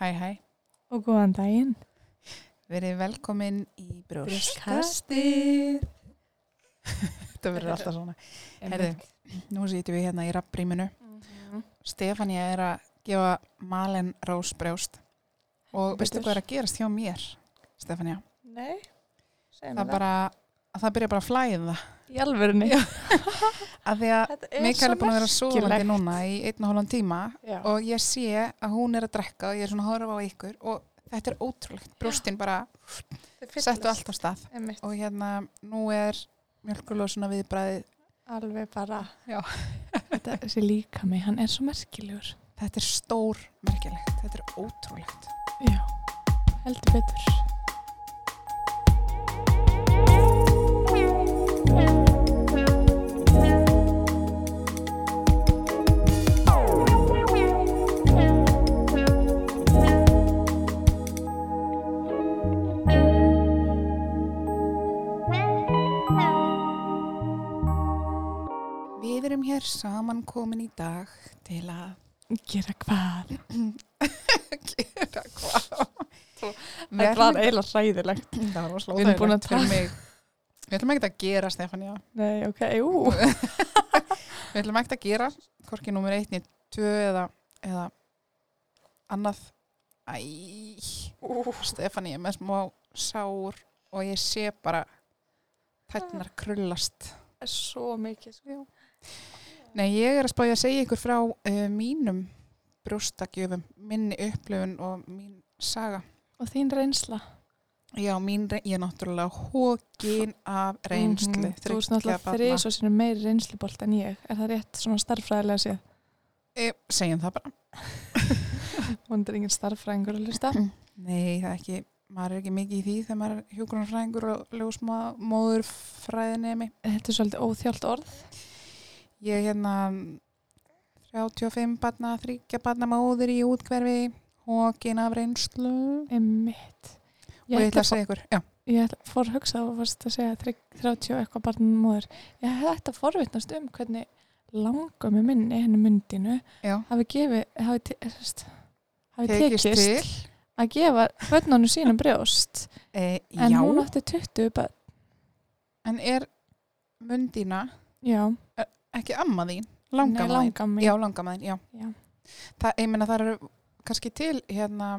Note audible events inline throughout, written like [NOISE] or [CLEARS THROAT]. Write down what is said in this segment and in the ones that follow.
Hæ, hæ. Og góðan daginn. Verið velkomin í brjóstkastið. [LAUGHS] Þetta verður alltaf svona. Herðu, nú sýtum við hérna í rappríminu. Mhm. Stefania er að gefa Malen Rós brjóst. Og veistu hvað er að gerast hjá mér, Stefania? Nei, segjum Það bara, að það byrja bara að flæða. Í alvörunni. Já. Að því að Mikael er búin að vera merkilegt. núna í einn og hálfan tíma Já. og ég sé að hún er að drekka og ég er svona að horfa á ykkur og þetta er ótrúlegt. Brjóstin bara settu allt á stað. Einmitt. og hérna nú er mjölkulósuna viðbræðið Alveg bara. Þetta, þessi líka mig, hann er svo merkilegur. þetta er stór merkilegt, þetta er ótrúlegt Já, heldur betur. Erum hér saman komin í dag til að Gera hvað? gera hvað Við Það var eiginlega hræðilegt. það var Við erum búin að slóðaðilegt fyrir mig við ætlum ekki að gera Stefania Nei, ok, jú. [LAUGHS] við ætlum ekki að gera hvorki nummer 1, 2 eða, eða annað æ, Stefania er með smá sár og ég sé bara tætnar krullast Svo mikið. Sko. Nei, ég er að spája að segja ykkur frá uh, mínum brjóstakjöfum, minni upplifun og mín saga. Og þín reynsla. Já, mín, re- ég er náttúrulega hókin af reynslu. Mhm. Þú veist náttúrulega þrís og sinni meiri reynslubolt en ég. Er það rétt svona starffræðilega séð? E, segjum það bara. [LAUGHS] Vondur engin starffræðingur að hlusta. [CLEARS THROAT] Nei, það er ekki, maður er ekki mikið í því þegar maður er hjúgrunarfræðingur og ljósma móðurfræðinemi. Þetta er svolítið óþjált orð. Ég er hérna 35 barna, 30 barna móður í útkverfi, hókin af reynslu. Emmitt. og ég ætla að segja ykkur, já, Ég fór að hugsa og varst að segja þrygg- 30 og eitthvað barnum móður. Ég hef þetta forvitnast um hvernig langa með minni henni myndinu hafi gefið, hafi, hafi tekist tekist til. að gefa börnunum sínum brjóst E, en hún átti 20 börn. en er mundina Já, ekki amma þín? Nei, þín? langamma mín. Já, langamma þín, já. já. Það, ég meina það eru kannski til hérna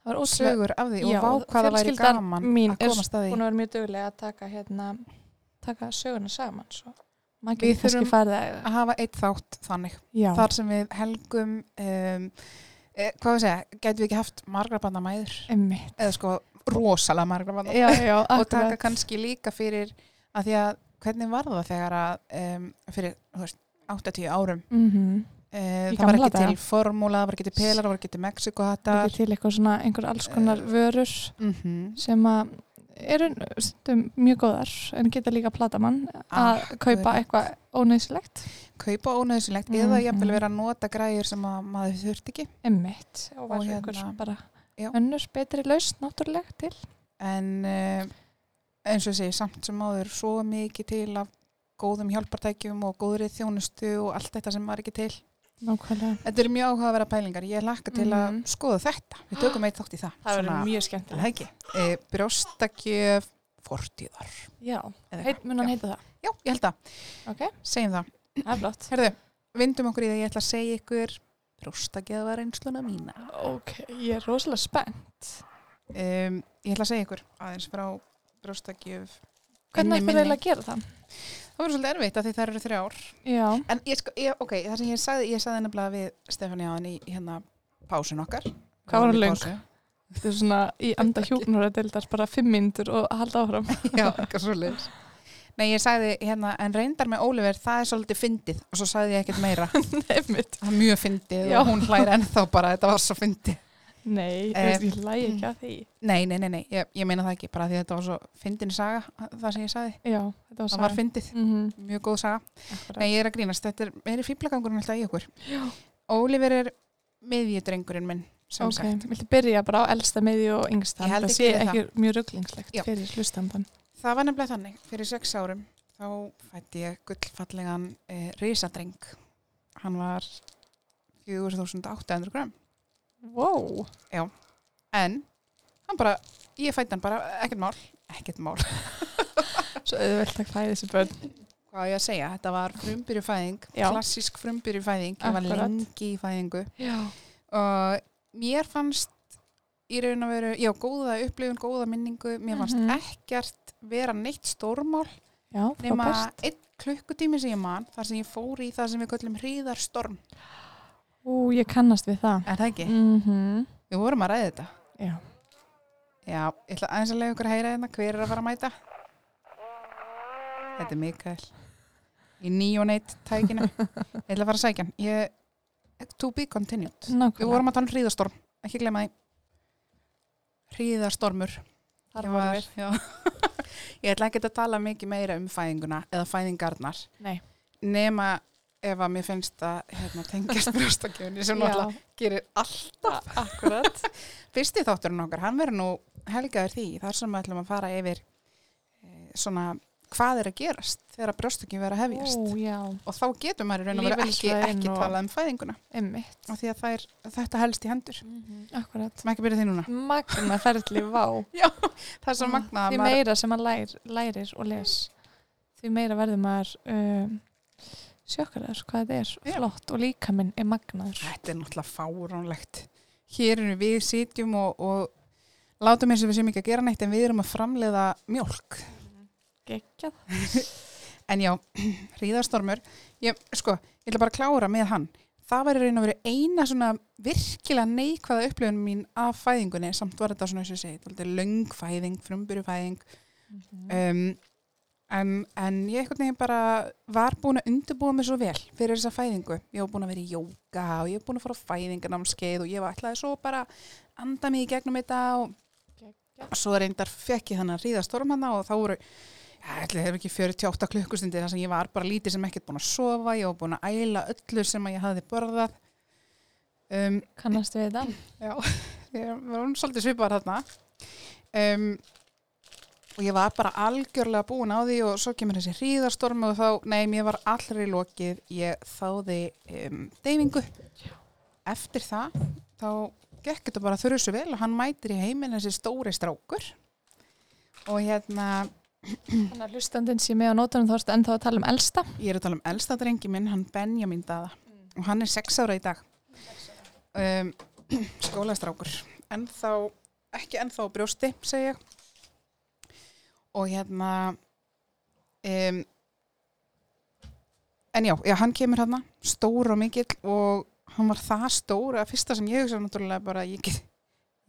Það var ótrúlega sögur af því Já, og vá hvað það væri gaman mín að komast að því. að vera mjög duglega að taka hérna taka söguna saman svo Við þurfum að Að hafa eitt þátt þannig. Þar sem við helgum, um, e, hvað við segja, gætu við ekki haft margra banna mæður? emmitt Eða sko rosalega margra banna já, já, [LAUGHS] og taka kannski líka fyrir að því að hvernig var það þegar að um, fyrir, þú veist, 80 árum mm Uh, Í það var ekki til formúla, það var ekki til pelar, það var ekki til Mexikohattar. ekki til eitthvað svona einhver alls konar Eh, vörur Mm -hmm. sem að eru stundum mjög góðar en geta líka plata mann að Akkurat. kaupa eitthvað óneiðsilegt Kaupa ónöðsilegt Mhm. eða jafnvel vera að nota græjur sem að maður þurft ekki. emmitt og var hérna- bara Já. önnur betri lausn náttúrulega til En uh, eins og segi, samt sem áður svo mikið til af góðum hjálpartækjum og góðri þjónustu og allt þetta sem var ekki til. nákvæmlega Þetta eru mjög áhugaverða pælingar. Ég lakka til að Mhm. skoða þetta. Við tökum eitt þátt í það. það verður mjög ekki. E, brjóstakjöf fortíðar. já, heit, mun hann Já. heita það Já, ég held að. ok, Segjum það. er Herðu, vindum okkur í það. Ég ætla að segja ykkur brjóstakjöfa reynsluna mína. ok, ég er rosalega spennt Um, ég ætla að segja ykkur aðeins frá brjóstakjöf. hvernig ættir minni. eiginlega að gera það Það verður svolítið erfitt að því það eru þrjár. já, En ég sko, ég, ok, það sem ég sagði, ég sagði nefnilega við Stefáni á henni í hérna pásun okkar. Hvað var í löng? þetta er svona í anda hjúknur að deildar bara fimm myndur og halda áfram [LAUGHS] Já, eitthvað svolítið. Nei, ég sagði hérna, en reyndar með Óliver, það er svolítið fyndið og svo sagði ég ekkert meira. [LAUGHS] Það er mjög fyndið og hún hlæri ennþá bara, þetta var svo fyndið. Nei, Eh, ég, lægi ekki að því Nei, nei, nei, nei, ég, ég meina það ekki, bara því að þetta var svo fyndin saga, það sem ég sagði. já, þetta var Það var fyndið, mm -hmm. mjög góð saga. Nei, ég er að grínast, þetta er meiri fýblagangurinn alltaf í okkur. Já. Óliver er miðjudrengurinn minn, ok, sagt. viltu byrja bara á elsta meði og yngsta Ég held það ég sé ekki mjög rugglingslegt fyrir hlustandan Það var nefnilega þannig, fyrir sex árum, þá fætti ég gullfallegan e, risadreng. Hann var 4800 gram. Wow. en hann bara, ég fætti hann bara ekkert mál, ekkert mál [LAUGHS] Svo auðvelt að klæði þessi börn. hvað ég að segja, þetta var frumbyrjufæðing Já. klassísk frumbyrjufæðing ég var lengi í fæðingu Já. og mér fannst í raun og veru, já, góða upplifun góða minningu, mér fannst Mhm. ekkert vera neitt stórmál Já, nema einn klukkutími sem ég man þar sem ég fór í það sem við köllum hríðarstorm Ú, ég kannast við það. er það ekki? Mm Við vorum að ræða þetta Já. Já, ég ætla aðeins að lega ykkur að heyra hérna hver er að fara að mæta Þetta er Mikael í nýjóneitt tækinu [LAUGHS] Ég ætla að fara að sækja hann ég, To be continued Við Nákvæmlega. vorum að tala um hríðarstorm, ekki glemma því Hríðarstormur Þar Ég var var, við. já. [LAUGHS] Ég ætla ekki að tala mikið meira um fæðinguna eða fæðingarnar Nei. nema ef að mér finnst að hérna, tengjast [LAUGHS] brjóstakjöfni sem Já. náttúrulega gerir alltaf Akkurat. [LAUGHS] Fyrsti þátturinn okkar, hann verður nú helgaður því þar sem við ætlum að fara yfir e, svona hvað er að gerast þegar brjóstakjöfni verður að hefjast Ó, já. og þá getur maður í raun og veru ekki, ekki og- talað um fæðinguna Einmitt. og því að þær, þetta helst í hendur Akkurat. sem ekki byrja því núna Magna ferli, vá. [LAUGHS] það er svo magnað að Því maður meira sem maður lær, lærir og les, því meira verður maður um, sjokkaraður hvað þetta er Já. flott og líka minn er magnaður. Þetta er náttúrulega fáránlegt. Hér erum við sitjum og, og látum eins og við sem ekki að gera neitt en við erum að framleiða mjólk. Geggjað. [LAUGHS] En já, hríðarstormur, ég, sko, ég ætla bara að klára með hann. Það var í raun og verið eina svona virkilega neikvæða upplifun mín af fæðingunni, samt var þetta svona, og ég segi, þetta er löngfæðing, frumbyrjufæðing, um, en, en ég einhvern veginn bara var búin að undirbúa mig svo vel fyrir þessa fæðingu. Ég var búin að vera í jóka og ég var búin að fara á fæðingarnámskeið og ég var ætlaði svo bara anda mig í gegnum þetta og, Geggjað. og svo reyndar fekk ég þannig að ríða storm hana og þá voru, já, ætli hefur ekki 48 klukkustundir þar sem ég var bara lítið sem ekkert búin að sofa, ég var búin að æla öllu sem að ég hafði borðað. Um, Kannast við þetta? Já, [LAUGHS] ég var svolítið svipaðar þarna um, og ég var bara algjörlega búin á því og svo kemur þessi hríðarstorm og þá, nei, mér var allri lokið, ég þáði um, deyfingu eftir það, þá gekk þetta bara þurru svo vel og hann mætir í heiminn þessi stóri strákur. Og hérna [CLEARS THROAT] Þannig að hlustandinn sé með á nótunum þá erstu ennþá að tala um elsta. ég er að tala um elsta drengi minn, hann Benjamin Daða. Og hann er sex ára í dag. Um, [CLEARS THROAT] skólastrákur. En þá, ekki ennþá brjósti segja ég og hérna um, en já, já, hann kemur hérna stór og mikill og hann var það stór að fyrsta sem ég hugsa náttúrulega bara ég, get,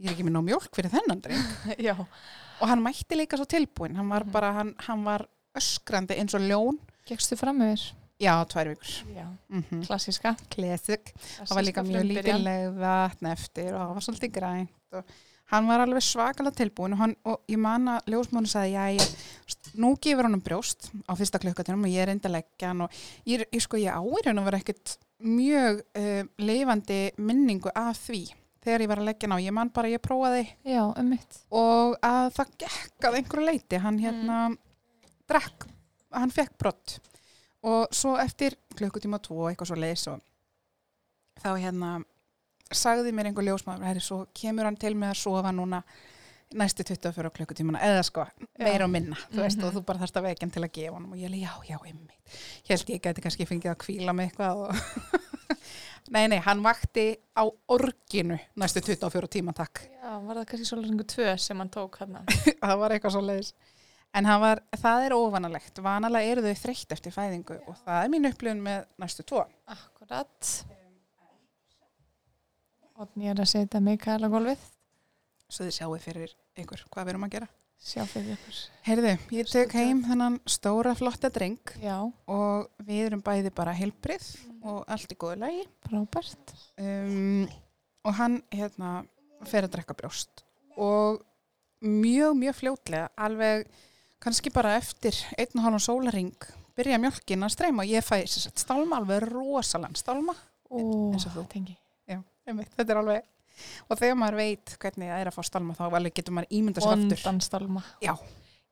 ég er ekki með ná mjólk fyrir þennan [LAUGHS] og hann mætti líka svo tilbúin hann var Mhm. bara, hann, hann var öskrandi eins og ljón Gekstu fram yfir? já, tvær vikur Já. mm Klassíska. Classic það var líka mjög Frumbyrjan. lítileg vatn eftir og það var svolítið grænt og hann var alveg svakalega tilbúin og, hann, og ég man að ljósmánu sagði já, ég, nú gefur hann um brjóst á fyrsta klukkatunum og ég er enda að leggja hann og ég, ég sko ég áir hann að vera ekkert mjög uh, lifandi minningu af því þegar ég var að leggja hann á, ég man bara ég prófaði Já, um og að það gekk að einhverju leiti hann hérna drakk, hann fekk brott. Og svo eftir klukkutíma tvo eitthvað svo leis og þá hérna sagði mér einhver ljósmaður, herri, svo kemur hann til með að sofa núna næstu 24 klukkutímana, eða sko meira og minna, þú veist, Mhm. og þú bara þarft að vekja hann til að gefa hann og ég held, já, já, einmitt. Ég held ég gæti kannski fengið að kvíla með eitthvað og [LAUGHS] nei, nei, hann vakti á orginu næstu 24 tíma, takk. Já, var það kannski svolítið tvö sem hann tók hann. [LAUGHS] það var eitthvað svo leiðis en var, það er óvanalegt. Vanalega eru þau þreytt eftir fæðingu og það er mín upplifun með næstu tvo. Akkurat. Odni er að setja Mikael á gólfið. svo þið sjáu fyrir ykkur hvað við erum að gera Sjá fyrir ykkur. heyrðu, ég tek heim þennan stóra flotta dreng Já, og við erum bæði bara heilbrið og allt í góðu lagi frábært. um, og hann hérna fer að drekka brjóst og mjög, mjög fljótlega alveg kannski bara eftir einn og halvan sólaring byrja mjölkin að streyma og ég fæ stálma alveg rosalega stálma Ó, Eins og þú. tengi. Einmitt, þetta er alveg og þegar maður veit hvernig það er að fá stálma þá alveg getur maður ímynda sér aftur. Vondan stálma. Já,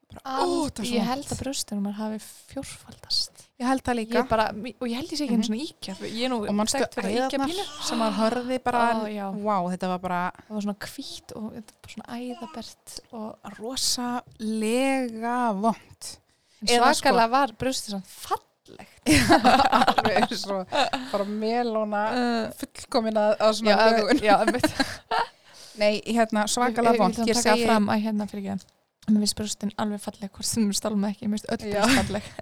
bara, ó, svo ég held að brjóstunum maður hafi fjórfaldast. Ég held það líka. Ég bara, og ég held ég sé ekki Mhm. einu svona íkja er nú og mannstu íkja æðarnar sem maður hörði bara, já. wow, þetta var bara það var svona hvít og svona æðabert og rosalega vond sko- svakalega var brjóstið svona fallegt alveg og bara melóna uh, fullkomin að, að já, svona lögun já, nei, hérna, svakalega vond ég, ég ég taka fram að hérna fyrir ekki mér finnst brjóstin alveg falleg hvort sem við stálum ekki, mér finnst öll Já. brjóst falleg [LAUGHS]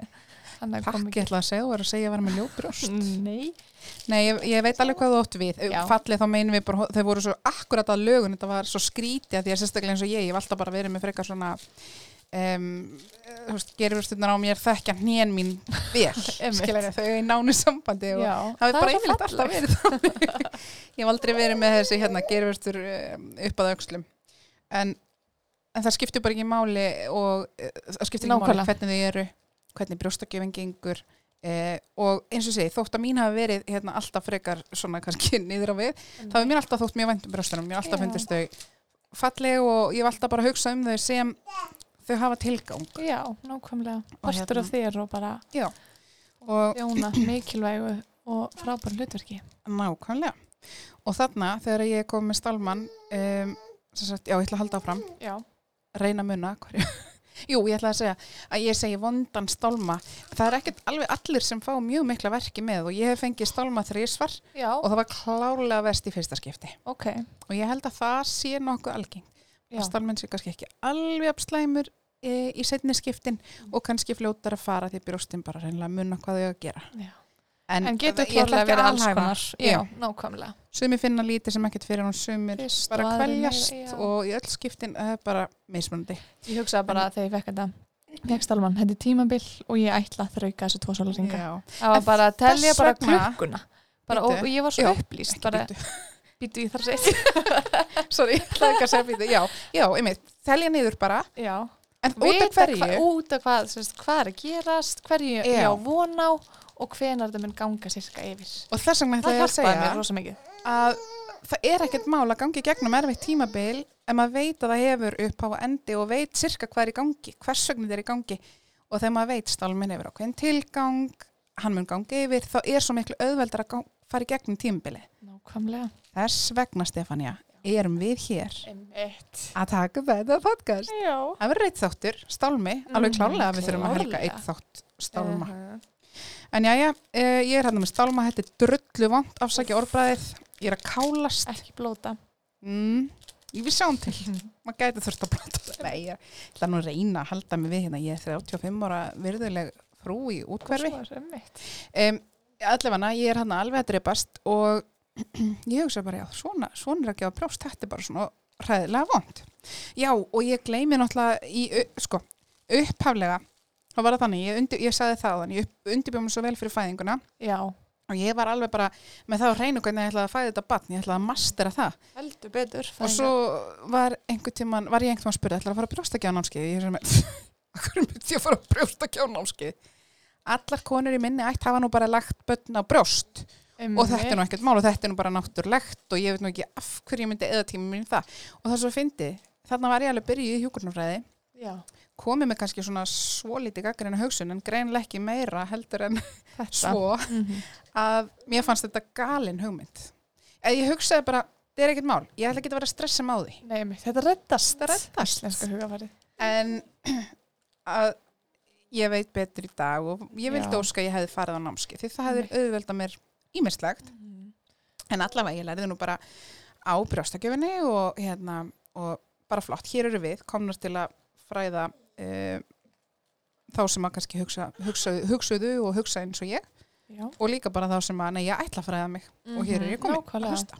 að takk, ég ætla að segja, þú er að segja að vera með ljóbrjóst nei Nei, ég, ég veit alveg hvað þú ótt við. Já. Fallið þá meinum við bara, þau voru svo akkurat að lögun, þetta var svo skrítið að því að sérstaklega eins og ég, ég hef alltaf bara verið með frekar svona, um, þú veist, gerurstundar á mér þekkja hnén mín vel, [LAUGHS] skilur þau í nánu sambandi og já, það er bara yfirleitt alltaf verið ég hef aldrei verið með þessi hérna um, upp að aukslum. En, en það skiptir bara ekki máli og uh, það skiptir ekki máli. hvernig þau eru, hvernig brjóstakjöfing gengur eh, og eins og segi, þótt að mín hafi verið hérna, alltaf frekar svona kannski [LAUGHS] niður á við, þá hefur mér alltaf þótt mjög vænt um brjóstunum, mér alltaf fundist þau falleg og ég hef alltaf bara hugsað um þau sem þau hafa tilgang. Já, nákvæmlega. Partur hérna- af þér og bara og þjóna mikilvægu og frábæru hlutverki. Nákvæmlega. Og þarna þegar ég kom með stálmann um, sagt, já, ég ætla að halda áfram. Já, reyna munna [LAUGHS] Jú, ég ætla að segja að ég segi vondan stálma. Það er ekkert alveg allir sem fá mjög mikla verki með og ég hef fengið stálma þrísvar já, og það var klárlega verst í fyrsta skipti. ok. Og ég held að það sé nokkuð algeng. Stálmenn sé kannski ekki alveg apslæmur e, í setni skiptin og kannski fljótar að fara því brjóstin bara reynilega munna hvað þau að gera. já. en getur ég ætla klárlega að verið alls konar Já. nákvæmlega Sumir finna lítið sem ekkert fyrir hún sumir Fyrst bara meira, já. og í öll skiptin það er bara mismunandi. ég hugsaði bara þegar ég fekk þetta fekk stálmann, þetta er tímabil og ég ætla að þrauka þessu tvo sólarringa Já. það var En bara að þess bara klukkuna bara, og, og ég var svo upplýst bara, býtu. ég þar að segja [LAUGHS] Sorry, ég ætlaði ekki að segja býtu. Já, já, einmitt. Telja niður bara. já, En út af hverju? hva, út af hvað, sérst, hvað er að gerast hverju Já. ég á von á og hvenar það mun ganga sirka yfir Og þess vegna ætla það ég að segja að það er ekkert mál að gangi gegnum erfitt tímabil ef maður veit að það hefur upp á endi og veit sirka hvað er í gangi, hvers vegna þetta er í gangi og þegar maður veit stálminn hefur ákveðin tilgang, hann mun gangi yfir, þá er svo miklu auðveldar að fara í gegnum tímabili. nákvæmlega Þess vegna, Stefania, erum við hér Einmitt. að taka þetta podcast. já Það verður eitt þáttur, stálmi, alveg Mhm, klárlega að við þurfum að helga eitt þátt stálma. Uh-huh. En já, já, ég er hérna með stálma, þetta er drullu vant, afsækja orðbræðið, ég er að kálast. ekki blóta Mm, við sjáum til, [LAUGHS] maður gæti þurft að blóta. Nei, ég ætla nú að reyna að halda mig við hérna, ég er 35 ára virðuleg frú í útkverfi. Er einmitt. Um, allavega, ég er hérna alveg að dreipast og [CLEARS THROAT] ég hugsa bara, já, svona, svona er ekki að brjóst, þetta er bara svona ræðilega vond. Já, og ég gleymi náttúrulega í, sko, upphaflega, þá var það þannig, ég, undir, ég sagði það þannig, ég undirbjóð mér svo vel fyrir fæðinguna já, og ég var alveg bara með það á hreinu hvernig ég ætlaði að fæða þetta batn, ég ætlaði að mastera það. heldur betur Og svo var tíman, var ég einhvern tíman að spyrja, ætlar að fara að brjóstakjá námskeið? Ég er sem, hvað myndi ég að fara að brjóstakjá námskeið? Allar konur í minni ætt hafa nú bara lagt börn á brjóst og þetta er nú ekkert mál og þetta er nú bara náttúrulegt og ég veit nú ekki af hverju ég myndi eða tíma mín það. Og það er svo fyndi, þarna var ég alveg byrjuð í hjúkurnafræði, já, komið með kannski svona svolítið gaggarinn hugsun en greinlega ekki meira heldur en þetta svo Mhm. að mér fannst þetta galin hugmynd. Eða ég hugsaði bara, þetta er ekkert mál, ég ætla ekki að vera að stressa mig því. Nei, þetta reddast Þetta reddast. En [CLEARS THROAT] að ég veit betur í dag og ég vildi óska að ég hefði farið á námski því það hefði auðvelda mér ímislegt en allavega ég lærði nú bara á brjóstakjöfinni og, hérna, og bara flott, hér eru við komnar til að fræða uh, þá sem að kannski hugsa, hugsa, hugsuðu og hugsa eins og ég Já, og líka bara þá sem að nei, ég ætla að fræða mig. Og hér er ég komin. Að hlusta.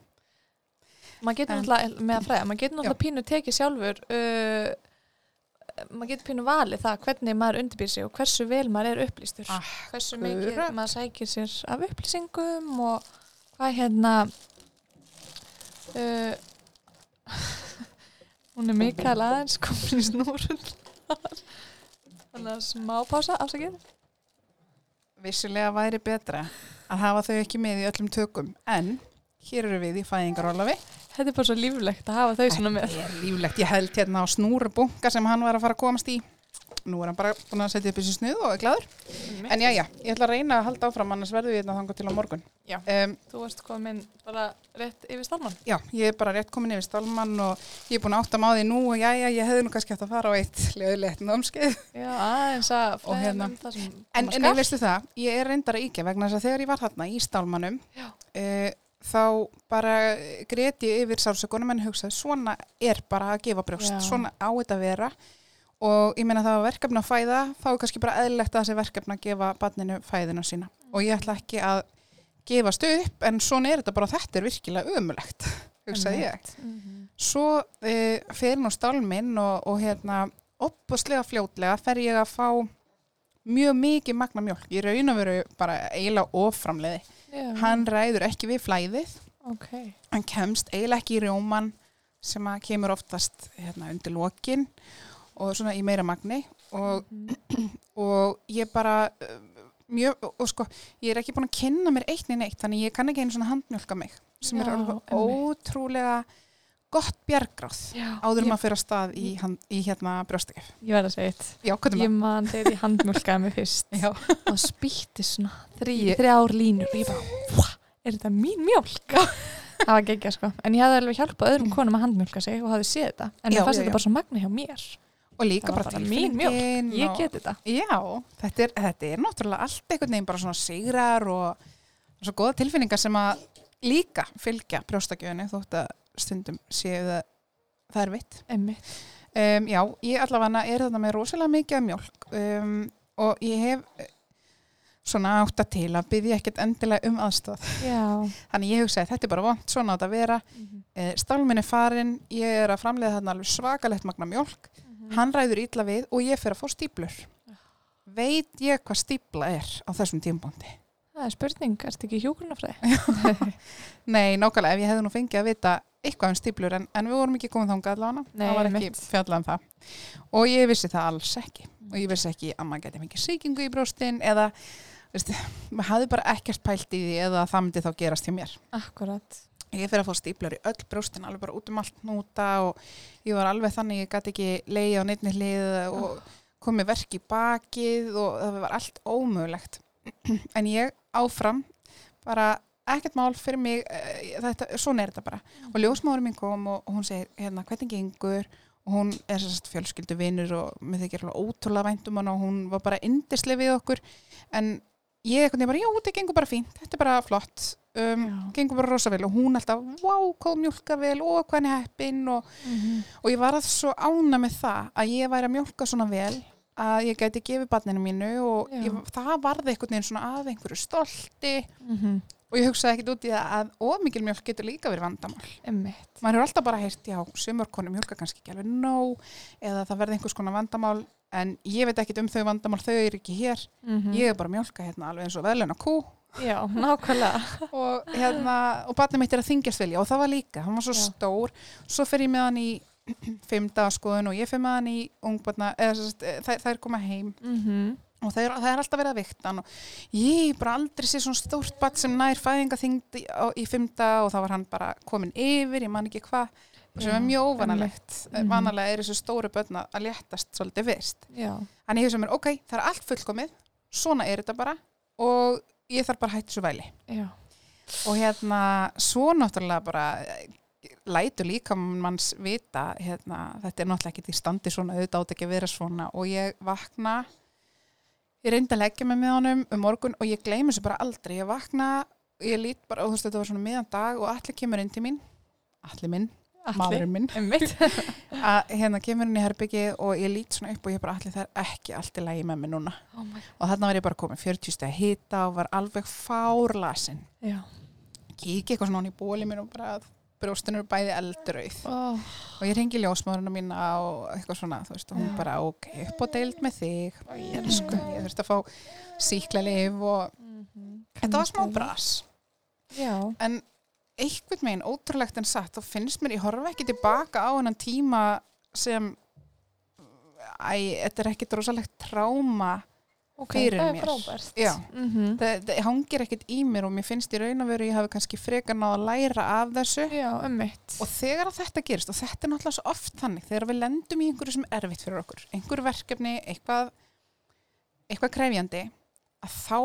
Maður getur náttúrulega, með að fræða, maður getur náttúrulega pínu tekið sjálfur uh, maður getur pínu valið það hvernig maður undirbýr sig og hversu vel maður er upplýstur. Hversu mikið Akkurat. maður sækir sér af upplýsingum og hvað hérna uh, [LAUGHS] hún er Mikael aðeins komin í snúrun þannig að smá pása afsakið vissulega væri betra að hafa þau ekki með í öllum tökum en hér eru við í fæðingarólafi þetta er bara svo líflegt að hafa þau svona með Þetta er líflegt, ég held hérna á snúru bunga sem hann var að fara að komast í nú er hann bara búin að setja upp þessi snuð og er glaður. En já, já, ég ætla að reyna að halda áfram, annars verðum við hérna þangað til á morgun. Já. Um, Þú varst komin bara rétt yfir stálmann. já, ég er bara rétt komin yfir stálmann og ég er búin að átta máði nú og já, já, ég hefði nú kannski hægt að fara á eitt leðilegt námskeið. Já, aðeins að fræða hérna- um það sem En, en veistu það, ég er reyndar að íkja vegna þess að þegar ég var þarna í stálmannum, Já. uh, þá bara greti ég yfir sársökunum en hugsaði svona er bara að gefa brjóst, Já. svona á þetta að vera og ég meina það var verkefni að fæða, þá er kannski bara eðlilegt að þessi verkefni að gefa barninu fæðina sína og ég ætla ekki að gefast upp en svona er þetta bara, þetta er virkilega umulegt, [LAUGHS] hugsaði ég. Mhm. Svo e, fer nú stálminn og, og hérna opaslega fljótlega fer ég að fá mjög mikið magna mjölk. Ég raun að veru bara eiginlega oframleiði. Já, Hann ræður ekki við flæðið, ok. hann kemst eiginlega ekki í rjóman sem að kemur oftast hérna, undir lokin og svona í meira magni og, Mhm. og ég bara uh, mjög, og sko, ég er ekki búin að kynna mér eitt neina eitt, þannig ég kann ekki einu svona handmjölka mig sem er Já, alveg einmitt. ótrúlega gott bjargráð áður ég, um að fyrir að stað í, hand, í hérna brjóstakef. ég verð að segja eitt. Já, hvað er Ég maður? þegar ég handmjölkaði mig fyrst Já. [LAUGHS] og spýtti svona þrý, Ég- þrjár línur og ég bara, hva, er þetta mín mjölk? [LAUGHS] það var geggja sko. En ég hafði alveg hjálpað öðrum konum að handmjölka sig og hafði séð þetta. En Já, ég fannst þetta bara svo magna hjá mér. Og líka bara tilfinningin. Ég og- get þetta. Já, þetta er, þetta er náttúrulega allt einhvern veginn bara svona sigrar og svo góða tilfinningar sem að líka fylgja brjóstakjöfunni þótt að stundum séu það, það er vitt. Um, já, ég allavega er þarna með rosalega mikið af mjólk um, og ég hef eh, svona átta til að byggja ekkert endilega um aðstóð. Já. [LAUGHS] Þannig ég hugsaði þetta er bara vont, svona á þetta að vera. Eh, Stálminn er farin, ég er að framleiða þarna alveg svakalegt magna mjólk, hann ræður ítla við og ég fer að fá stíplur. Veit ég hvað stípla er á þessum tímbóndi? Það er spurning, ertu ekki hjúgrunafræði? [LAUGHS] Nei, nákvæmlega, ef ég hefði nú fengið að vita eitthvað um stíplur en, en við vorum ekki komið þangað allavega, það var ekki fjallað um það. Og ég vissi það alls ekki. Og ég vissi ekki að maður geti fengið sýkingu í brjóstin eða, veist, maður hafði bara ekkert pælt í því eða það myndi þá gerast hjá mér. Akkurat. Ég fyrir að fá stíplur í öll brjóstin, alveg bara út um allt núta og ég var alveg þannig, ég gæti ekki leiði á neittni hlið og komið verk í bakið og það var allt ómögulegt. [CLEARS THROAT] en ég áfram, bara ekkert mál fyrir mig, eh, þetta, svona er þetta bara. Og ljósmáður mín kom og, og hún segir, hérna, hvernig gengur? Og hún er sérst fjölskyldu vinur og mér þykir alveg ótrúlega væntum hann og hún var bara indislega við okkur. En ég eitthvað bara, já, þetta gengur bara fínt, þetta er bara flott. Um, gengur bara rosa vel og hún alltaf, wow, hvað mjólka vel og hvað hann er heppin og, og ég var að svo ána með það að ég væri að mjólka svona vel að ég gæti gefið barninu mínu og ég, það varði einhvern veginn svona að einhverju stolti Mhm. Og ég hugsaði ekkert út í það að ómikil mjólk getur líka verið vandamál. Emmitt. Maður hefur alltaf bara heyrt, já, sumar konu mjólka kannski ekki alveg nóg eða það verði einhvers konar vandamál en ég veit ekkert um þau vandamál, þau eru ekki hér. Mhm. Ég er bara að mjólka hérna alveg eins og veðluna kú Já, nákvæmlega. [LAUGHS] og hérna, og barnið mitt er að þingjast vilja og það var líka, hann var svo Já. stór svo fer ég með hann í [CLEARS THROAT] fimmdagarskoðun og ég fer með hann í ungbarna, eða eh, þær, þær koma heim Mm og það er, það er alltaf verið að vikta og ég bara aldrei sé svona stórt barn sem nær fæðingaþyngd í, fimmta og þá var hann bara komin yfir, ég man ekki hvað sem er mjög óvanalegt Mhm. vanalega er þessu stóru börn að léttast svolítið fyrst. Þannig ég hef sem er, ok, það er allt fullkomið, svona er þetta bara og ég þarf bara að hætta svo væli. Já. Og hérna, svo náttúrulega bara eh, lætur líka manns vita, hérna, þetta er náttúrulega ekki í standi svona, auðvitað átt ekki að vera svona og ég vakna, ég reyndi að leggja mig með honum um morgun og ég gleymi þessu bara aldrei, ég vakna, ég lít bara, og þú veist, þetta var svona miðan dag og allir kemur inn til mín, allir minn, maðurinn minn, [LAUGHS] að hérna kemur inn í herbyggi og ég lít svona upp og ég bara allir það er ekki allt í lagi með mig núna. Oh og þarna var ég bara komin 40 steg hita og var alveg fárlasin kík eitthvað svona hann í bóli mér og bara að brjóstinu eru bæði eldrauð Oh. og ég rengi ljósmáðurinn mína og eitthvað svona þú veist og hún bara ok, upp á deild með þig Ég elsku. ég þurfti að fá síklarlif og þetta var smá bras Já. en einhvern veginn ótrúlegt en satt þá finnst mér, ég horfa ekki tilbaka á hennan tíma sem æ, þetta er ekkit rosalegt tráma Ok, fyrir það er mér. frábært. Já. Mhm. það, það hangir ekkert í mér og mér finnst í raun og veru ég hafi kannski frekar náð að læra af þessu Já, og þegar þetta gerist og þetta er náttúrulega svo oft þannig þegar við lendum í einhverju sem er erfitt fyrir okkur einhverju verkefni, eitthvað eitthvað krefjandi að þá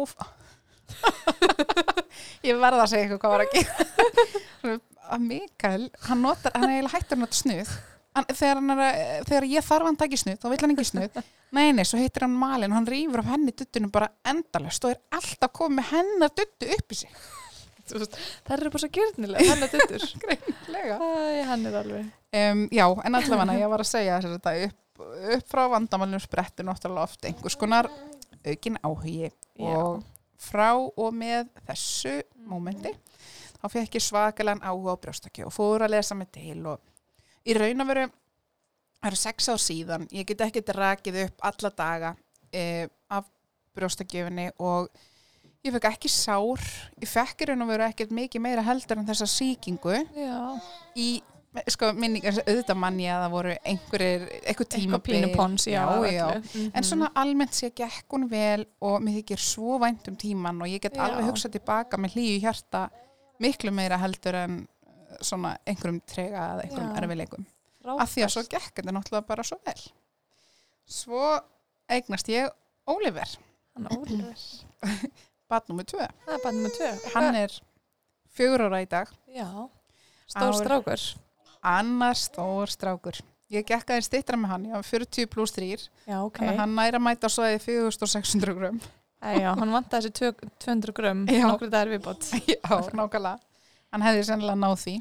[LAUGHS] ég verða að segja eitthvað hvað var að gera [LAUGHS] að Mikael, hann notar hann er eiginlega hættur að nota snuð hann, þegar, er, þegar ég þarf hann taki snuð þá vil hann ekki snuð [LAUGHS] nei, nei, svo heitir hann Malin og hann rýfur af henni duttunum bara endalust og er alltaf komið með hennar duttu upp í sig [LAUGHS] Það eru bara svo gjörnilega, hann er duttur. [LAUGHS] Hann er alveg. Um, já, en allavega ég var að segja þetta upp, upp frá vandamálunum sprettur náttúrulega oft einhvers konar aukin áhugi og frá og með þessu mómenti þá fekk ég svakalega áhuga á brjóstakju og fór að lesa mig til og í raun og veru það eru sex ár síðan, ég get ekki rakið upp alla daga eh, af brjóstakjöfinni og ég fekk ekki sár, ég fekk í raun og veru ekkert mikið meira heldur en þessa sýkingu Já. í sko minningar, auðvitað manni að það voru einhverjir, eitthvað já. öllu. en svona almennt sé gekk hún vel og mér þykir svo vænt um tíman og ég get Já. alveg hugsað tilbaka með hlýju hjarta miklu meira heldur en svona einhverjum trega eða einhverjum erfileikum af því að svo gekk þetta náttúrulega bara svo vel svo eignast ég Oliver, Hann Ólfur. bad nummer 2 Það er bara nummer tvö. hann er fjögur ára í dag Já. Stór strákur. annar stór strákur ég gekk aðeins stittra með hann, ég var 40 pluss 3 Já, ok. þannig að hann næra að mæta á svoði 4600 grum Æ, já, hann vantaði þessi tvö- 200 grömm, Já. nokkru dagar viðbót. [LAUGHS] já, nákvæmlega hann hefði sennilega náð því.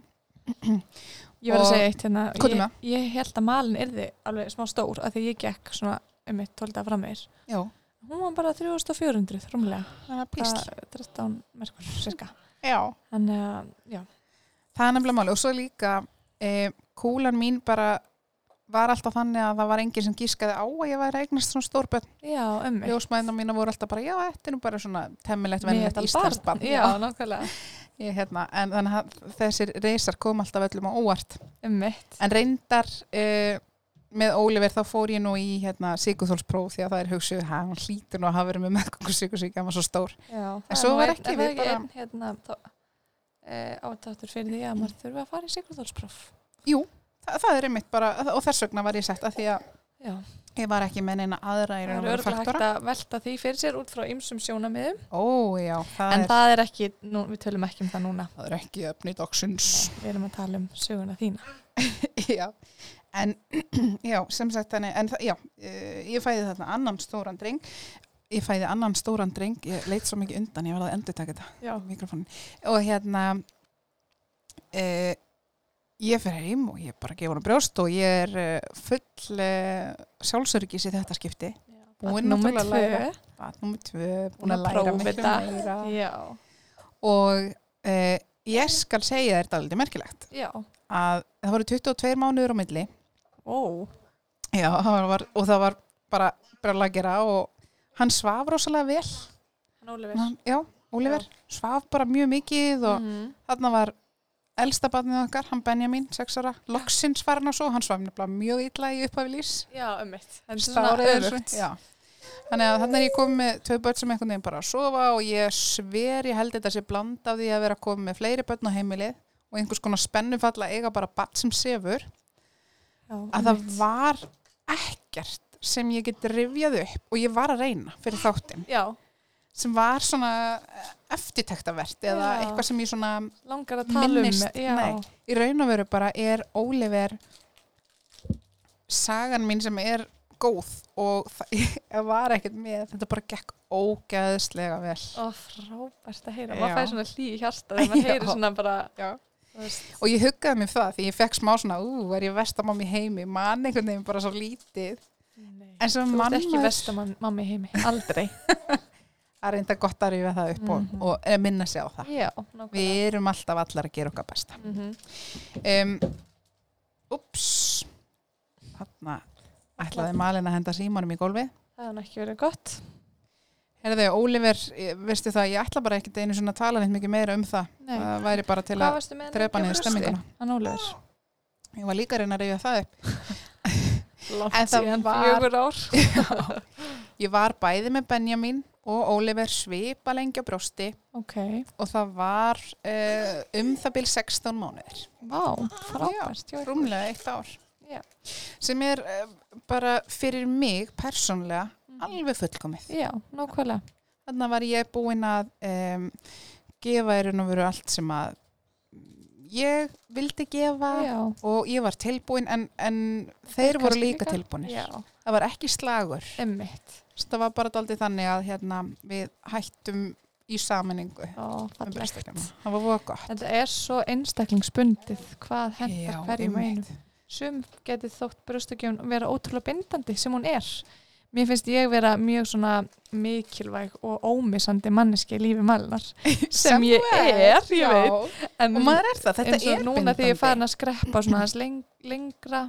Ég var að segja eitt hérna, ég, ég held að malin yrði alveg smá stór af því ég gekk svona um mitt tólda fram meir. já, Hún var bara 3400 rúmlega, það er písl. bara 13 merkur, cirka. já, Þannig að, já, það er nefnilega máli og svo líka e, kúlan mín bara var alltaf þannig að það var enginn sem gískaði á að ég væri að eignast svona stórbjörn já, mitt. ljósmæðina mína voru alltaf bara, já, þetta er nú bara svona temmilegt vennilegt íslenskt barn. Já, nákvæmlega. Ég, hérna, en þannig að þessir reysar kom alltaf öllum á óvart Um mitt. En reyndar uh, með Óliver þá fór ég nú í hérna, Sigurþólspróf því að það er hugsuð, ha, hann hlýtur nú að hafa verið með meðgöngu Sigursík, hann var svo stór. Já, En svo var ekki, við bara- hérna, e, átáttur fyrir því að maður þurfa að fara í Sigurðólspróf. Jú, það, það er einmitt bara, og þess vegna var ég sett að því að Já, ég var ekki með neina aðra í það raun er og veru örgulega hægt faktora. að velta því fyrir sér út frá ymsum sjónamiðum. Ó, já, það, En er, það er ekki, nú, við tölum ekki um það núna. það er ekki öfni dagsins. Við erum að tala um söguna þína. [LAUGHS] já, en [CLEARS THROAT] já, sem sagt þannig, en það, já, uh, ég fæði þarna annan stóran dreng, ég fæði annan stóran dreng, ég leit svo mikið undan, ég var að endur taka þetta. Já, mikrofónin og hérna uh, ég fer heim og ég bara gefa hana brjóst og ég er uh, full uh, sjálfsöryggis í þetta skipti Búin Númer náttúrulega að læra. nummer tvö, að læra miklu þetta. meira og uh, ég skal segja þetta alveg merkilegt já. að það voru 22 mánuður á milli Ó, Já, það var, og það var bara bara að gera og hann svaf rosalega vel hann Ólefur. hann, já, Oliver, svaf bara mjög mikið og Mm. Þarna var elsta barnið okkar, hann Benjamin, 6 ára, loksins var hann á svo, hann svaf mjög illa í upphafi lýs. Já, er öfugt. svo- Já. Þannig að þannig er ég komið með tvö börn sem einhvern veginn bara að sofa og ég sver, ég held þetta sé bland af því að vera komið með fleiri börn á heimilið og einhvers konar spennufall að eiga bara barn sem sefur, Já, að það var ekkert sem ég get rifjað upp og ég var að reyna fyrir þáttinn, sem var svona eftirtektavert eða Já. eitthvað sem ég svona langar að tala Minnist, um. Já, nei. í raun og veru bara er Óliver sagan mín sem er góð og það [LAUGHS] var ekkert með þetta bara gekk ógeðslega vel og frábært að heyra. Maður fæði svona hlý í hjarta þegar maður [LAUGHS] heyri svona bara, og ég huggaði mig það því ég fekk smá svona ú, er ég vestamam í heimi mann einhvern veginn bara svo lítið nei. en sem Þú ert mann ekki vestamammi heimi, aldrei. [LAUGHS] er reynda gott að rífa það upp Mhm. og, og eh, minna sig á það Já, við erum alltaf allar að gera okkar besta Mhm. um, ups þarna ætlaði Malin að henda símanum í gólfið Það nú ekki verið gott. Herðu, Óliver, ég- veistu það, ég ætla bara ekkert einu svona að tala neitt mikið meira um það. Nei. Það væri bara til Hvað að með drepa niður stemminguna. Hann Ólefur. Ég var líka að reyna að reyja það upp. [LAUGHS] Langt síðan fjögur ár. [LAUGHS] ég var bæði með Benjamin og Oliver svipa lengi á brjósti. Ok, og það var uh, um það byrj 16 mánuðir. Vá, frábært já, rúmlega eitt ár. Já. sem er uh, bara fyrir mig persónlega Mhm. alveg fullkomið. Já, nákvæmlega. Þannig var ég búin að um, gefa í raun og veru allt sem að ég vildi gefa já, og ég var tilbúin en, en þeir voru líka líka. tilbúinir já, það var ekki slagur. Það var bara daldið þannig að hérna, við hættum í saminningu það var voða gott. Þetta er svo einstaklingsbundið hvað Já, hentar hverjum einum. Sum getið þótt brjóstakjöfun vera ótrúlega bindandi sem hún er. Mér finnst ég vera mjög svona mikilvæg og ómissandi manneski í lífi mælunar [LAUGHS] sem ég er, ég veit. En og maður er það, þetta er núna þegar ég farin að skreppa svona aðeins leng, lengra,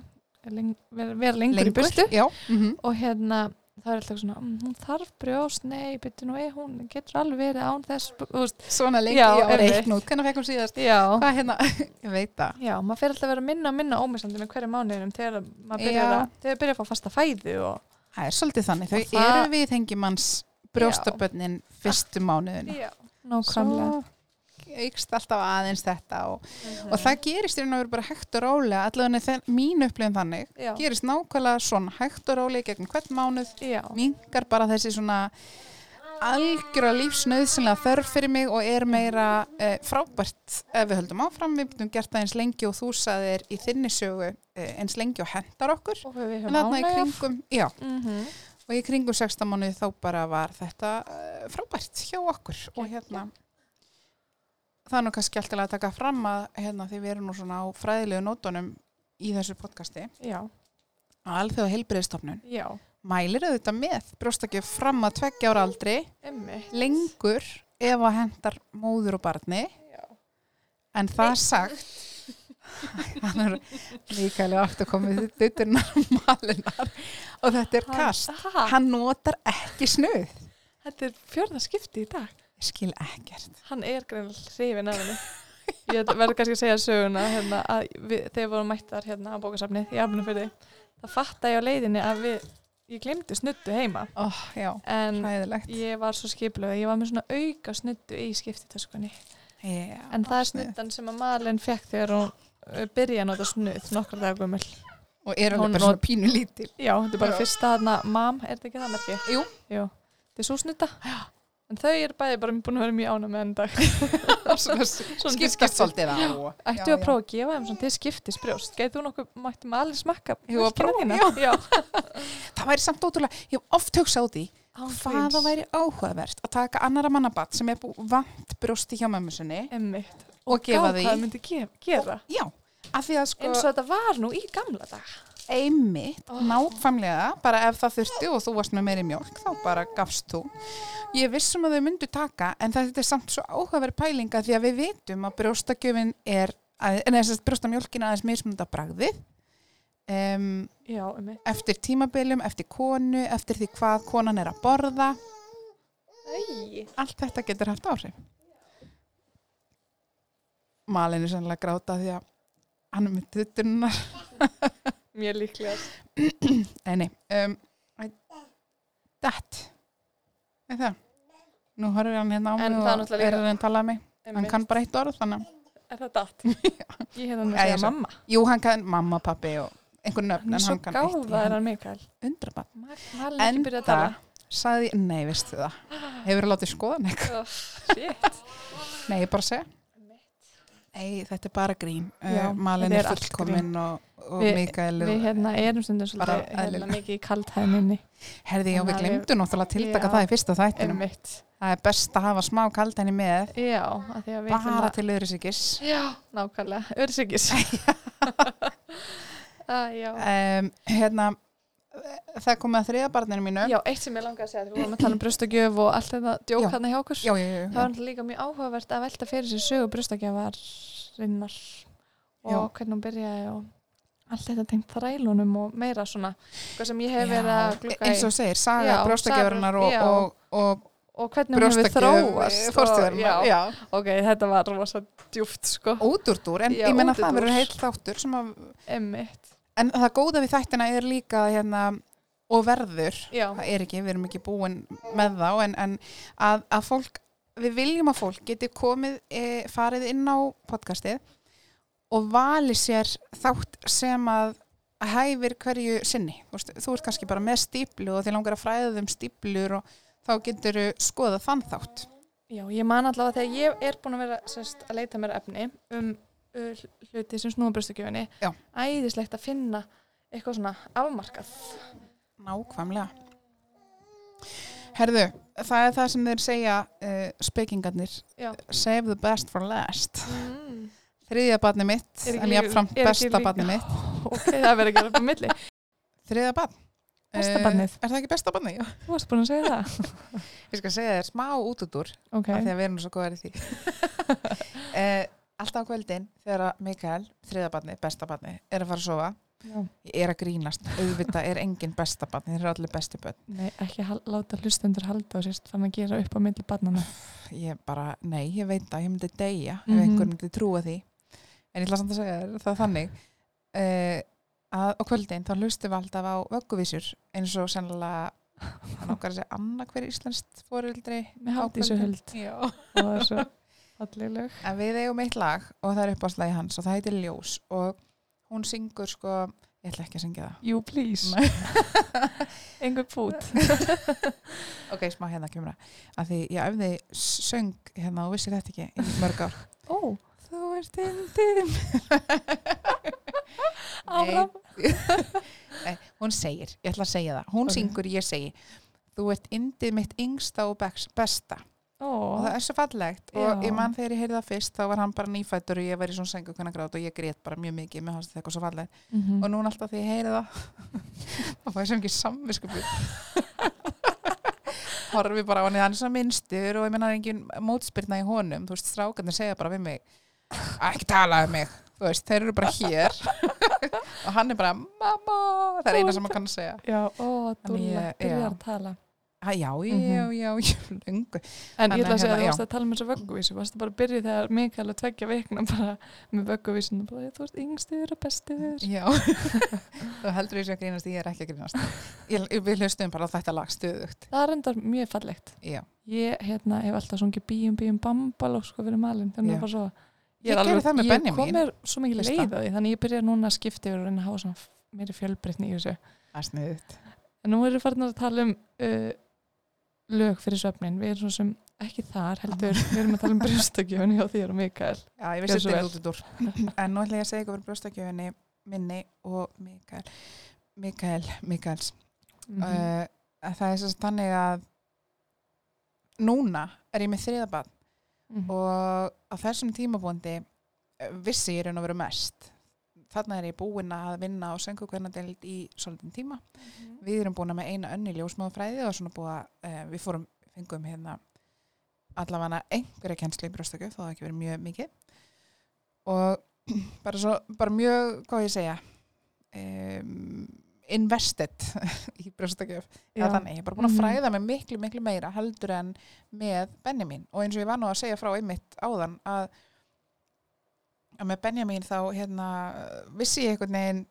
leng, vera, vera lengur, í burtu. já, mm og hérna það er alltaf svona, mm, hún þarf brjóst, nei, byrju nú, ei, hún getur alveg verið án þess, þú veist, svona lengi, Já, já, einmitt. reikn út hvernig fekk hún síðast, já. hvað hérna [LAUGHS] ég veit það, Já, maður fer alltaf að vera minna og minna ómissandi með hverju mánuðinum þegar maður byrjar að, byrjar að fá fasta fæðu og það er svolítið þannig. Þau það- eru við hengimanns brjóstabönnin fyrstu mánuðinu Já, nákvæmlega. svo ykst alltaf aðeins þetta og, og það gerist í raun og veru bara hægt og rólega allavega mín upplifin þannig Já, gerist nákvæmlega svona hægt og rólega gegn hvern mánuð já, mingar bara þessi svona algjöra lífsnauðsynlega þörf fyrir mig og er meira eh, frábært ef við höldum áfram, við getum gert það eins lengi og þú saðir í þinni sögu eh, eins lengi og hendar okkur. Og við höfum þarna í ánægja. kringum, já, mm og í kringum 16 mánuði þá bara var þetta uh, frábært hjá okkur. Og hérna það er nú kannski alltaf að taka fram að hérna því við erum nú svona á fræðilegu nótunum í þessu podcasti. Já, að alþjóða heilbriðstofnun já, mælir auðvitað með brjóstakjöf fram að tveggja ára aldri. Emmi lengur ef að hendar móður og barni. Já, en það sagt [LAUGHS] hann er líka alveg aftur komið dutturnar malinar og þetta er kast. ha, hann notar ekki snuð Þetta er fjörða skipti í dag. Ég skil ekkert. Hann er greinilega hrifin af henni. Ég verður kannski að segja söguna hérna, að við, þegar við vorum mættar hérna á bókasafnið í Afnufyrði það fatta ég á leiðinni að við ég glemdi snuttu heima oh, já, en hræðilegt ég var svo skipluð ég var með svona auka snuttu í skiptitöskunni já, En það er snuttan sem að Malin fekk þegar hún uh, byrja að nota snuð nokkar dagar gömul. og er alveg bara svona pínu lítil Já, þetta er bara Já. fyrsta þarna, mam, er þetta ekki það merki? Jú. Jú, þetta er svo snutta. En þau eru bæði bara búin að vera mjög ána með enn dag. [LAUGHS] [LAUGHS] Svona Svona skiptast svolítið á Ættu Já, að prófa að gefa þeim svona til skiptis brjóst. Gæti þú nokkuð, mættu með allir smakka að prófa, þína? Já. [LAUGHS] það væri samt ótrúlega, ég hef oft hugsað út í Án hvaða gríns. væri áhugavert að taka annara mannabatt sem er vant brjósti hjá mömmu sinni Einmitt. og gefa Gá, því Hvað myndi ge gera? já, af því að sko Eins og þetta var nú í gamla dag. Einmitt, Oh. nákvæmlega bara ef það þurfti og þú varst með meiri mjólk þá bara gafst þú ég vissum að þau myndu taka en þetta er samt svo áhugaverð pælinga því að við vitum að brjóstakjöfin er en þess að brjóstamjólkin aðeins mismunda bragðið um, Já, einmitt. eftir tímabiljum, eftir konu eftir því hvað konan er að borða Æ. allt þetta getur haft áhrif Malin er sannlega gráta því að hann er með tuttunar [LAUGHS] Mér líklega. Nei, nei. Um, that. Er það? Nú horfir hann hérna á mig En og það er er hann að tala að mig. Hann kann bara eitt orð þannig. Er það datt? [LAUGHS] Ég hef Já, að segja mamma. Jú, hann kann mamma, pappi og einhver nöfn, Hann er en svo hann kann eitt. gáðaður hann Mikael. Undrabann. Malin ekki byrjað að Enda, tala. sagði, nei, veistu það. Hefur látið skoða mig? Oh, shit. Nei, ég bara segja. Nei, þetta er bara grín. Já, Uh, Malin þetta er fullkominn og, og Við- Mikael. Við hérna erum stundum Bara svolítið hérna, mikið í kaldhæðninni. Herði, já, við glemdu náttúrulega að tiltaka Já. það í fyrsta þættinum. Erum mitt. Það er best að hafa smá kaldenni með, Já, að því að við bara til öðrusikis. Já, nákvæmlega. [LAUGHS] [LAUGHS] Já. um, hérna það kom með þriða barninu mínu. Já, eitt sem ég langaði að segja, við vorum að tala um brjóstagjöf og allt þetta djók hann hjá okkur. já, já, já, Það var líka mjög áhugavert að velta fyrir sér sögu brjóstagjafarinnar og hvernig hún byrjaði og allt þetta tengt þrælunum og meira svona, hvað sem ég hef verið að glukka í. eins og þú segir, saga Já, brjóstakjöfurinnar og, og, og og hvernig hún hefur þróast já. ok, þetta var rosa djúft sko. Útúrdúr, en ég menna það verður heilt þáttur sem að, en það góða við þættina er líka hérna, og verður Já, það er ekki, við erum ekki búin með þá en, en að, að fólk við viljum að fólk geti komið e, farið inn á podcastið og vali sér þátt sem að hæfir hverju sinni. Þú, ert kannski bara með stíplu og þið langar að fræða þeim stíplur og þá getur skoða þann þátt. Já, ég man allavega þegar ég er búin að vera sérst, að leita mér efni um hluti sem snúa brjóstakjöfunni Já. æðislegt að finna eitthvað svona afmarkað. Nákvæmlega. Herðu, það er það sem þeir segja uh, spekingarnir. Save the best for last. Mm. þriðja barni mitt, ekki en jáfnframt er ekki besta barni mitt. [LAUGHS] Ok, það verður að gera upp á milli. Þriðja barn. Besta barnið. Er það ekki besta barnið? Já. Þú varst búin að segja það. Ég skal segja þér smá út út úr Ok, af því að við erum svo góðar í því [LAUGHS] Alltaf á kvöldin þegar Mikael, þriða barni, besta barni er að fara að sofa, já. Ég er að grínast. Auðvitað er engin besta barni, þeir eru allir besti börn. Nei, ekki hal- láta hlustendur halda og sérst fann að gera upp á milli barnana ég bara, nei, ég veit að ég myndi deyja ef Mhm. einhver myndi trúa því. En ég ætla samt að segja þér það þannig uh, að á kvöldin þá hlustum við alltaf á vögguvísur eins og sennilega hann okkar að segja annað hver íslenskt fórildri Með Hafdísu Huld Já. og það er svo falleg lög En við eigum eitt lag og það er uppáðslagi hans og það heitir Ljós og hún syngur sko, ég ætla ekki að syngja það. You please. Engur [LAUGHS] pút [LAUGHS] ok, smá hérna kemur það. Að því ég æfði söng hérna og vissi þetta ekki í mörg ár. Ó, Þú ert indin [LAUGHS] áfram. Nei, hún segir, ég ætla að segja það. Hún Ok. syngur, ég segi þú ert indið mitt yngsta og besta Ó, og það er svo fallegt. Og Já. ég man þegar ég heyrði það fyrst þá var hann bara nýfættur og ég var í svona sengu og ég grét bara mjög mikið. Með hans þetta eitthvað svo fallegt. Mhm. og núna alltaf þegar ég heyri það [LAUGHS] þá fæ ég sem ekki samviskupið [LAUGHS] horfi bara á hann hann er svo minnstur og ég menna engin mótspyrna í honum, þú veist, strákarnir segja bara við mig, ekki tala um mig. Þú veist, þeir eru bara hér. [LAUGHS] Og hann er bara, mamma það er eina sem hann kann segja. Já, ó, ég- byrjar að tala já, já, Mhm. já, já, [LAUGHS] löngu. En ég ætla að segja hérna, að þú já. varst að tala með þessu vögguvísu. Varst bara að byrja þegar Mikael að tveggja vikna bara með vögguvísinu bara þú ert yngstur og bestur. Já, [LAUGHS] þú heldur ég sé að grínast, ég er ekki að grínast. Ég, Við hlustum bara á þetta lag stöðugt. Það er endar mjög fallegt. Já, Ég hérna, hef alltaf sungið bíum bíum bambaló sko fyrir malin. Þannig að bara svo Ég gerði það með Ég Benjamin. kom mér svo því ég það sniðut En nú erum við farin að tala um uh, lög fyrir svefnin við erum svo sem ekki þar heldur. Við erum að tala um brjóstakjöfun hjá þér og Mikael. Já, ég vissi svo þetta út út úr En nú ætla ég að segja ykkur fyrir brjóstakjöfinni minni og Mikael. Mikael, Mikaels. Mhm. uh, Það er sérst þannig að núna er ég með þriðabann Mhm. og á þessum tímabúndi vissi ég raun að vera mest þarna er ég búin að vinna á söngu hvernig deild í svolítinn tíma. Mhm. við erum búin með eina önni ljósmáðafræði og svona búið að uh, við fórum, fengum hérna allavega einhverja kennslu í brjóstöku þó það ekki verið mjög mikið. Og [CLEARS THROAT] bara svo, bara mjög hvað ég segja um, invested [LAUGHS] í brjóstöku þannig, ég er bara búin að Mhm. fræða mig miklu, miklu meira heldur en með Benjamin og eins og ég var nú að segja frá einmitt áðan að, að með Benjamin þá hérna vissi ég einhvern veginn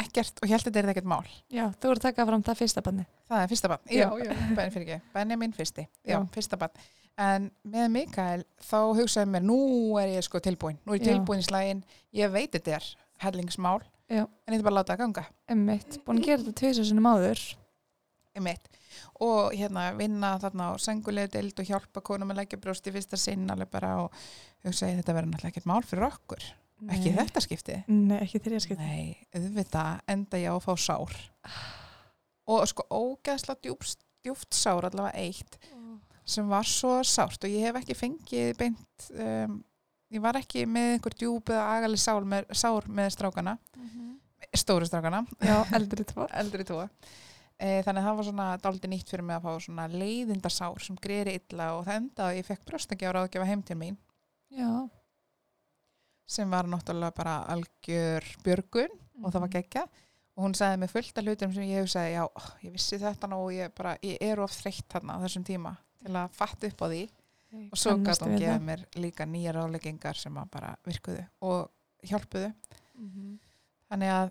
ekkert og held þetta er ekkert mál. Já, þú voru að taka fram það fyrsta banni það er fyrsta bann, Já. já, [LAUGHS] Ben, Benjamin fyrsti, já, Já. fyrsta bann en með Mikael þá hugsaði mér nú er ég sko tilbúin, nú er ég tilbúin í slægin ég veit þetta er hellingsmál Já. en ég ætla bara að láta það ganga. Emmitt, búin að gera þetta sinni áður. Einmitt. og hérna vinna þarna á sengulegu deild og hjálpa konum að leggja brjóst í fyrsta sinn alveg bara og hugsaði þetta verður náttúrulega ekkert mál fyrir okkur ekki Nei. þetta skipti? Nei, ekki þriðja skipti. Nei, auðvitað enda ég á að fá sár. Og sko ógeðslega djúpt, djúpt sár allavega eitt sem var svo sárt. Og ég hef ekki fengið beint um, ég var ekki með einhver djúp eða agalig sár með, sár með strákana. Stóru strákana, Já, eldri tvo. [LAUGHS] Eldri tóa e, þannig að það var svona dálítið nýtt fyrir mig að fá svona leiðindasár sem greiði illa og það endaði að ég fekk brjóstakja á ráðgjafa heim til mín. Já sem var náttúrulega bara algjör björgun og það var geggja og hún sagði mig fullt af hlutum sem ég hugsaði já, ó, ég vissi þetta nú og ég, bara, ég er of þreytt þarna á þessum tíma til að fatta upp á því og svo gæti hún gefið mér líka nýja ráðleggingar sem að bara virkuðu og hjálpuðu Mhm. þannig að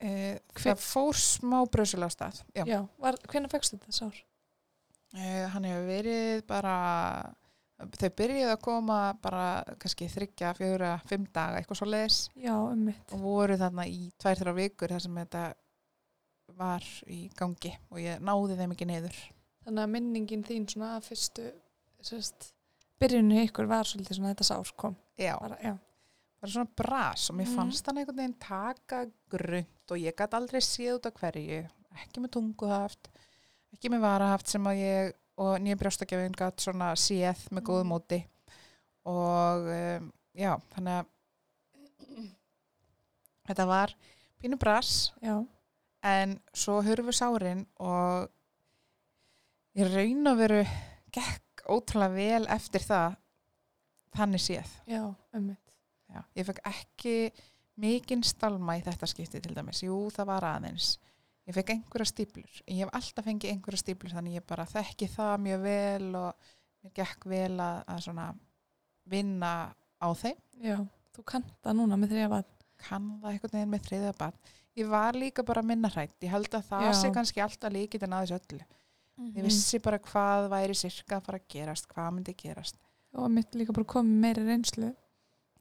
e, það fór smá bröðsulega af stað já. Já, var, hvernig fegstu þetta sár? E, hann hefur verið bara þau byrjuðu að koma bara kannski þryggja, fjögra, fimm daga eitthvað svo leis Já, um og voru þarna í tvær þrjá vikur þar sem þetta var í gangi og ég náði þeim ekki niður Þannig að minningin þín svona að fyrstu, sérst, byrjunni ykkur var svolítið svona þetta sár kom. já, Bara, já. bara svona bras og mér Mhm. fannst hann einhvern veginn taka grund og ég gæti aldrei séð út af hverju ekki með tunguhaft ekki með varahaft sem að ég og nýja brjóstakefin gæti svona séð með góðu Mhm. móti og um, já, þannig að þetta var pínu bras Já, en svo hurfu sárin og ég raun að veru gekk ótrúlega vel eftir það þannig séð já. Já, ég fekk ekki mikinn stalma í þetta skipti til dæmis. Jú, það var aðeins. Ég fekk einhverja stíplur. Ég hef alltaf fengið einhverja stíplur þannig ég bara þekki það mjög vel og mér gekk vel að, að svona vinna á þeim. Já, þú kannt það núna með vatn. Kann það einhvern veginn með þriða barn. Ég var líka bara minna hrætt. Ég held að það Já. sé kannski alltaf líkit en aðeins öllu. Mhm. Ég vissi bara hvað væri sirka að fara að gerast, hvað myndi gerast. Og mitt líka bara komið meiri reynslu.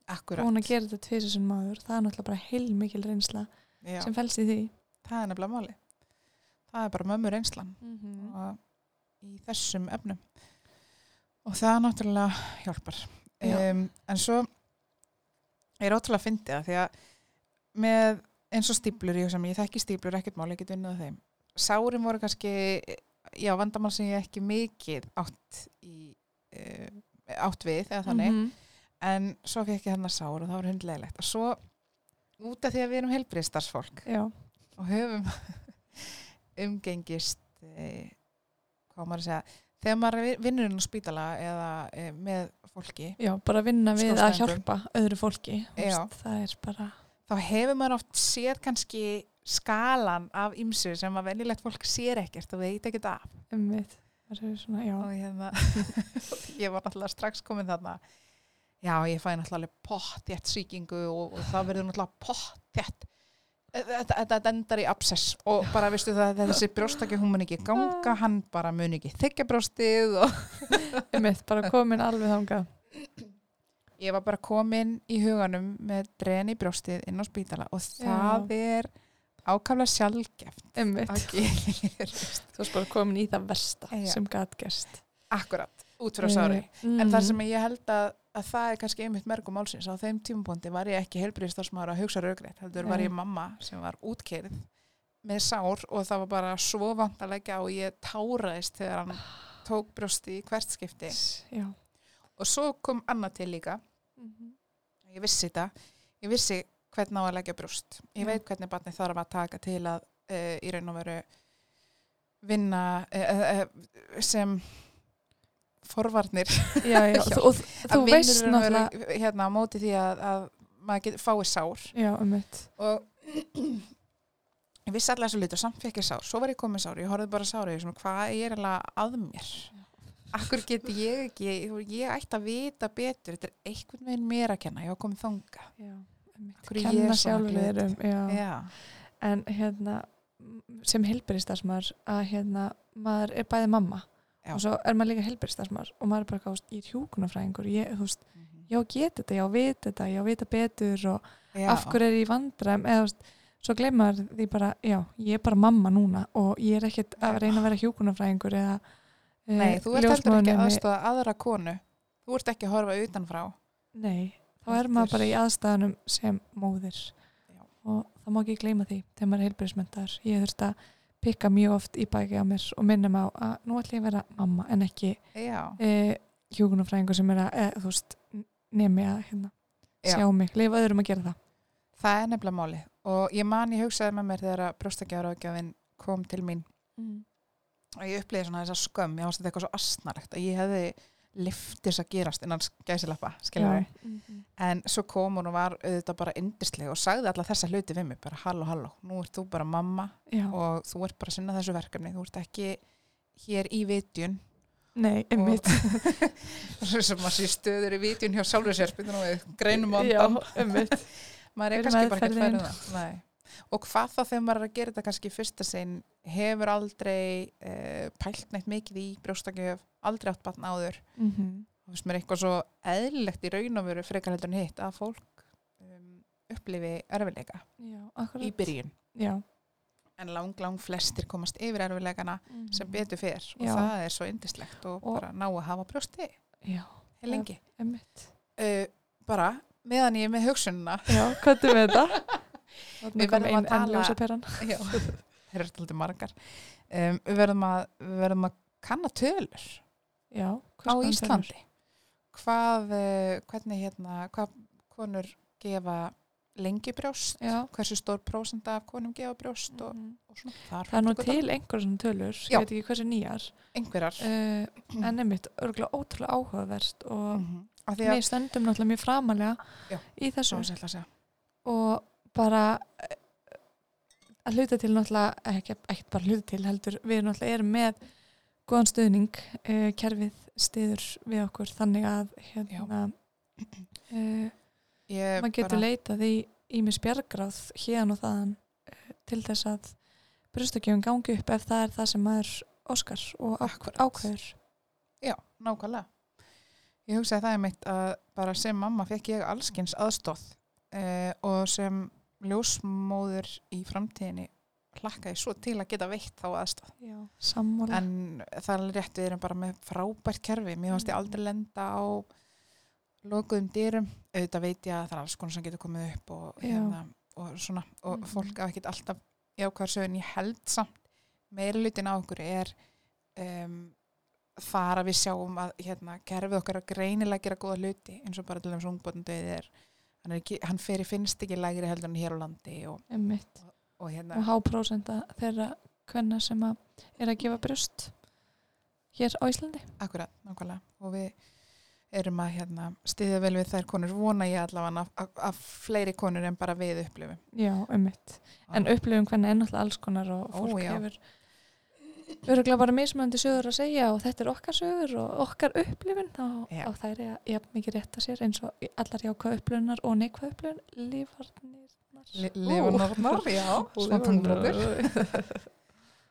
Akkurat. Búin að gera þetta tvisar sem maður. Það er náttúrulega bara heil mikil reynsla Já, sem fælst í því. Það er nefnilega máli. Það er bara mömmur einslan. Mm og í þessum efnum og það náttúrulega hjálpar Já. um, en svo er ótrúlega fyndið það því að með eins og stíplur ég, ég þekki stíplur ekkert mál, ég get unnið á þeim sárin voru kannski já, vandamál sem ég ekki mikið átt í uh, átt við eða þannig, Mhm. en svo fekk ég hérna sár og það var hundlegilegt og svo út af því að við erum helbriðstarfsfólk Já, og höfum [LAUGHS] umgengist e, hvað maður að segja þegar maður vinnur inn á spítala eða e, með fólki já, bara vinna við að hjálpa öðru fólki. Veist, Það er bara, þá hefur maður oft séð kannski skalan af ymsu sem að venjulegt fólk sér ekkert og veit ekkert af um mitt. Það er svona, já. hérna [LAUGHS] ég var náttúrulega strax komin þarna já ég fæ náttúrulega alveg pottjætt sýkingu og, og það verður náttúrulega pottjætt þetta, þetta endar í absess og bara veistu það að þessi brjóstakja hún mun ekki ganga, hann bara mun ekki þykja brjóstið og [LAUGHS] mitt, bara komin alveg þangað. ég var bara komin í huganum með dren í brjóstið inn á spítala og það er ákaflega sjálfgeft Þú varst bara komin í það versta Já. sem gæt gerst. akkurat, út frá sári Mm. En það sem ég held að, að það er kannski einmitt mergum málsins. Á þeim tímapunkti var ég ekki heilbriðstarfsmaður að hugsa raugreitt. Heldur var ég mamma sem var útkerð með sár og það var bara svo vant að leggja og ég táraðist þegar hann tók brjósti í hvert skipti. Já. Og svo kom annað til líka. Mhm. Ég vissi þetta. Ég vissi hvernig á að leggja brjóst. Ég Já. veit hvernig barnið þarf að taka til að uh, í raun og veru vinna uh, uh, sem forvarnir. Já, já, [LAUGHS] og þú veist náttúrulega hérna á móti því að, að maður get, fái sár. Já, um og [CLEARS THROAT] ég vissi allar þessu og samt fekk ég sár. Svo var ég komið sár, ég horfði bara sár og ég svona, hvað er alveg að mér? Akkur get ég ekki ég ætti að vita betur, þetta er einhvern veginn mér að kenna, ég var komið þanga um ég Kenna sjálfur En hérna sem helbæristarsmaður að hérna maður er bæði mamma Já. og svo er maður líka helbæristarsmaður og maður er bara gáðast, ég er hjúkunarfræðingur ég, þú veist, já, get þetta, já, vit þetta já, vita betur og já. af hverju er ég í vandræðum eða þú veist, svo gleymar því bara, já, ég er bara mamma núna og ég er ekkert að reyna að vera hjúkunarfræðingur eða eh, nei, þú ert heldur ekki aðstofa aðra konu þú ert ekki að horfa utanfrá Nei, þá er maður bara í aðstæðanum sem móðir Já. og það má ekki gleyma því þegar maður er heilbærismentar. Ég þurft að pikka mjög oft í bæki á mér og minna mig á að nú ætlum ég að vera mamma en ekki e, hjúkunarfræðingur sem er að, e, þú veist, nemi að hérna, Já. sjá mig, leifa öðrum að gera það. það er nefnilega máli og ég man ég hugsaði með mér þegar að brjóstakjáraðgjafinn kom til mín Mm. og ég upplýði svona þessa skömm, ég ást þetta eitthvað svo asnalegt að ég hefði liftis að gerast innan gæsilappa, skilur við. Mhm. En svo kom hún og var auðvitað bara yndisleg og sagði alla þessa hluti við mig, bara halló, halló, nú ert þú bara mamma Já, og þú ert bara að sinna þessu verkefni, þú ert ekki hér í vitjun. nei, einmitt. [LAUGHS] Sem maður sé stöður í vitjun hjá sjálfur sér, byrja nú við, greinum einmitt. maður er kannski bara ekki að færa það. Nei. Og hvað þá þegar maður er að gera þetta kannski fyrsta sinn hefur aldrei uh, pælt neitt mikið í brjóstakjöf aldrei átt batn áður mm -hmm. og finnst mér eitthvað svo eðlilegt í raun og veru frekar heldur en hitt að fólk um, upplifi erfileika Já, í byrjun Já. en lang, lang flestir komast yfir erfileikana sem Mhm. betur fyrr og Já. það er svo indislegt og, Og- bara ná að hafa brjósti Já, heil lengi uh, bara meðan ég er með hugsununa Já, hvað er þetta? [LAUGHS] Við verðum að tala- [LAUGHS] þeir eru alltaf margar. Um, við, verðum að, við verðum að kanna tölur Já, á Íslandi. Hvað, uh, hvernig hérna hvað konur gefa lengi brjóst, Já. hversu stór prósenda af konum gefa brjóst og, Mhm. og Það er nú til einhver svona tölur, ég veit ekki hversu nýjar, uh, en einmitt örgulega ótrúlega áhugavert og mm því við stöndum náttúrulega mjög framalega Já. í þessu. og bara eh, að hluta til náttúrulega, ekki, ekki bara hluta til heldur, við náttúrulega erum með góðan stuðning, uh, kerfið stiður við okkur þannig að hérna uh, maður getur leitað í ímis bjargráð hérna og þaðan uh, til þess að brjóstakjöfum gangi upp ef það er það sem maður óskar og Akkúrat. ákveður Já, nákvæmlega. Ég hugsaði það einmitt að bara sem mamma fekk ég allskins aðstóð og sem ljósmóður í framtíðinni hlakkaði svo til að geta veitt þá aðstóð. Já, sammála En það er rétt, við erum bara með frábært kerfi. Mér fannst ég Mhm. aldrei lenda á lokuðum dýrum. Auðvitað veit ég að það er alls konar sem getur komið upp og, hérna, og svona. Og Mhm. fólk á ekkert alltaf jákvæðar sögun. Ég held samt meira lutin á okkur er um, þar að við sjáum að hérna, kerfið okkar að greinilega gera góða hluti eins og bara til þess ungbótandauðið er hann, ekki, hann í finnst ekki lægri heldur en hér á landi og, einmitt. og hérna og háprósenta þeirra kvenna sem að er að gefa brjóst hér á Íslandi. Akkurat, nákvæmlega. Og við erum að hérna, stiðja vel við þær konur. Vona ég allavega að, fleiri konur en bara við upplifum. Já, einmitt. En upplifum hvernig er náttúrulega alls konar og Ó, fólk já. hefur öruglega bara mismöndi sögur að segja og þetta er okkar sögur og okkar upplifun. Og, og það er ja, mikið rétt að sér eins og allar jákvæð upplifunar og neikvæð upplifun lífarnirnar Lefunarnar, já, [LAUGHS]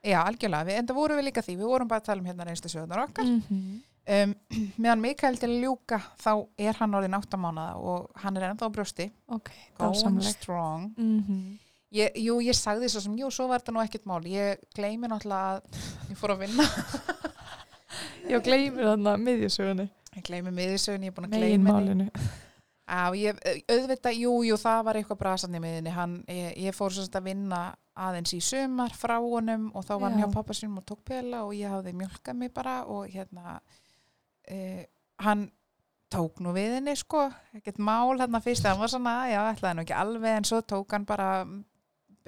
Já, algjörlega, við, en það vorum við líka því. Við vorum bara að tala um hérna reynslu sögurnar okkar. Mm um, [CLEARS THROAT] meðan Mikael til ljúka þá er hann orðin áttamánaða og hann er ennþá á brjósti. Ok, going dásamlegt. strong. Mm ég, Jú, ég sagði svo sem, jú, svo var þetta nú ekkert mál. Ég gleymi náttúrulega að [LAUGHS] ég fór að vinna. [LAUGHS] Já, gleymir þarna miðjusögunni. Ég gleymi miðisögun, ég er búin að megin gleyma henni. Málinu Á, ég, auðvitað, jú, jú, það var eitthvað brasandi miðinni, hann, ég, ég fór svo að vinna aðeins í sumar frá honum og þá var hann Já. hjá pappa sínum og tók pela og ég hafði mjölkað mig bara og hérna uh, hann tók nú við henni sko, ekkert mál hérna fyrst, hann var svona, já, ætlaði nú ekki alveg en svo tók hann bara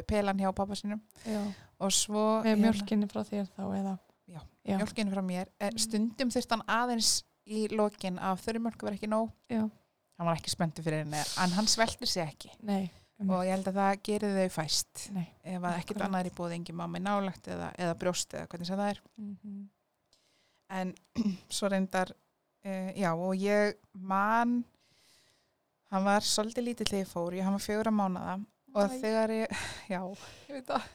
pelan hjá pappa sínum. Já, og svo með mjölkinni frá þér þá eða? Já, Já, mjölkinu frá mér, Eh, Mm. stundum þurfti hann aðeins í lokin að þurri mjölk var ekki nóg. Já, hann var ekki spenntur fyrir henni, en hann sveltir sig ekki. Nei og ég held að það gerir þau fæst. Nei, ef ekkert annað er í bóði engin mamma nálagt eða, eða brjóst eða hvernig það er. Mm en [CLEARS THROAT] svo reyndar uh, já og ég man hann var svolítið lítið þegar ég fór, ég hann var fjögur að mánada og þegar ég [LAUGHS] já, ég veit það.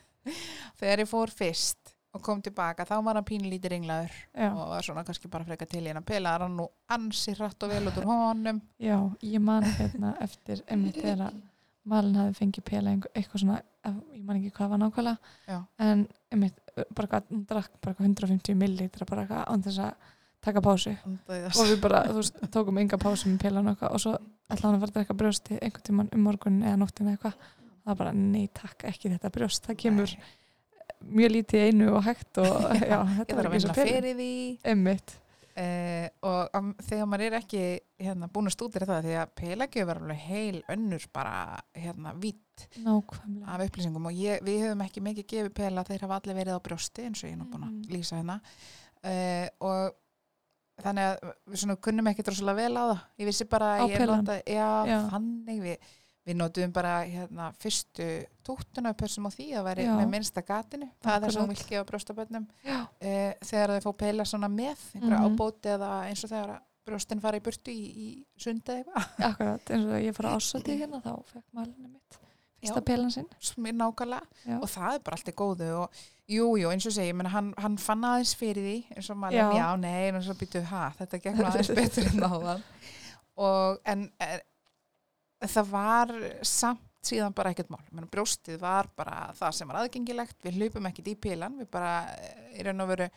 Þegar ég fór fyrst og kom tilbaka þá var hann pínlítið ringlaður Já, og var svona kannski bara freka til í hann að pela. Hann nú ansi hratt og vel út úr honum. Já, ég man hérna eftir emmitt þegar að Malin hafi fengið pela eitthvað svona ég man ekki hvað var nákvæmlega Já. en emmitt, bara hvað, hún drakk bara eitthvað 150 millilitra bara eitthvað án þess að taka pásu. Og við bara, þú veist, tókum enga pásu með pelan og eitthvað og svo ætla hann að fara að drekka brjósti einhvern tíman um morgun eða nóttin eða eitthvað það var bara, nei takk, ekki þetta brjóst. Það kemur mjög lítið einu og hægt og [LAUGHS] já, ég þetta að ekki svo fyrir því. Emmitt, Uh, og um, þegar maður er ekki hérna, búin að stúdira það því að pelagjöf er alveg heil önnur bara hérna vitt af upplýsingum. Og ég, við höfum ekki mikið gefið pela þeir hafa allir verið á brjósti eins og ég er nú búin að lýsa hérna. Uh, og þannig að við svona kunnum ekki droslega vel á það. Ég vissi bara Á ég pelann. nota já, Já. þannig við, við notuðum bara hérna, fyrstu túttuna pössum á því að Já. með minnsta gatinu. Það er vil gefa brjóstabönnum já, uh, þegar þau fá peila svona með einhverja Mhm. ábóti eða eins og þegar brjóstin fara í burtu í, í sundi eða eitthvað. [LAUGHS] Akkurat, eins og ég fór að ásati hérna þá fekk malinu mitt fyrsta pelan sinn. Og það er bara allt í góðu og jú, jú, eins og segi, menn, hann, hann fann aðeins fyrir því eins og maður, Já. já, nei, en svo býtu, ha, þetta gekk [LAUGHS] aðeins betur en áðan. Og en það var samt síðan bara ekkert mál, menn, brjóstið var bara það sem var aðgengilegt, við hlupum ekkert í pilan, við bara, eh, í raun og veru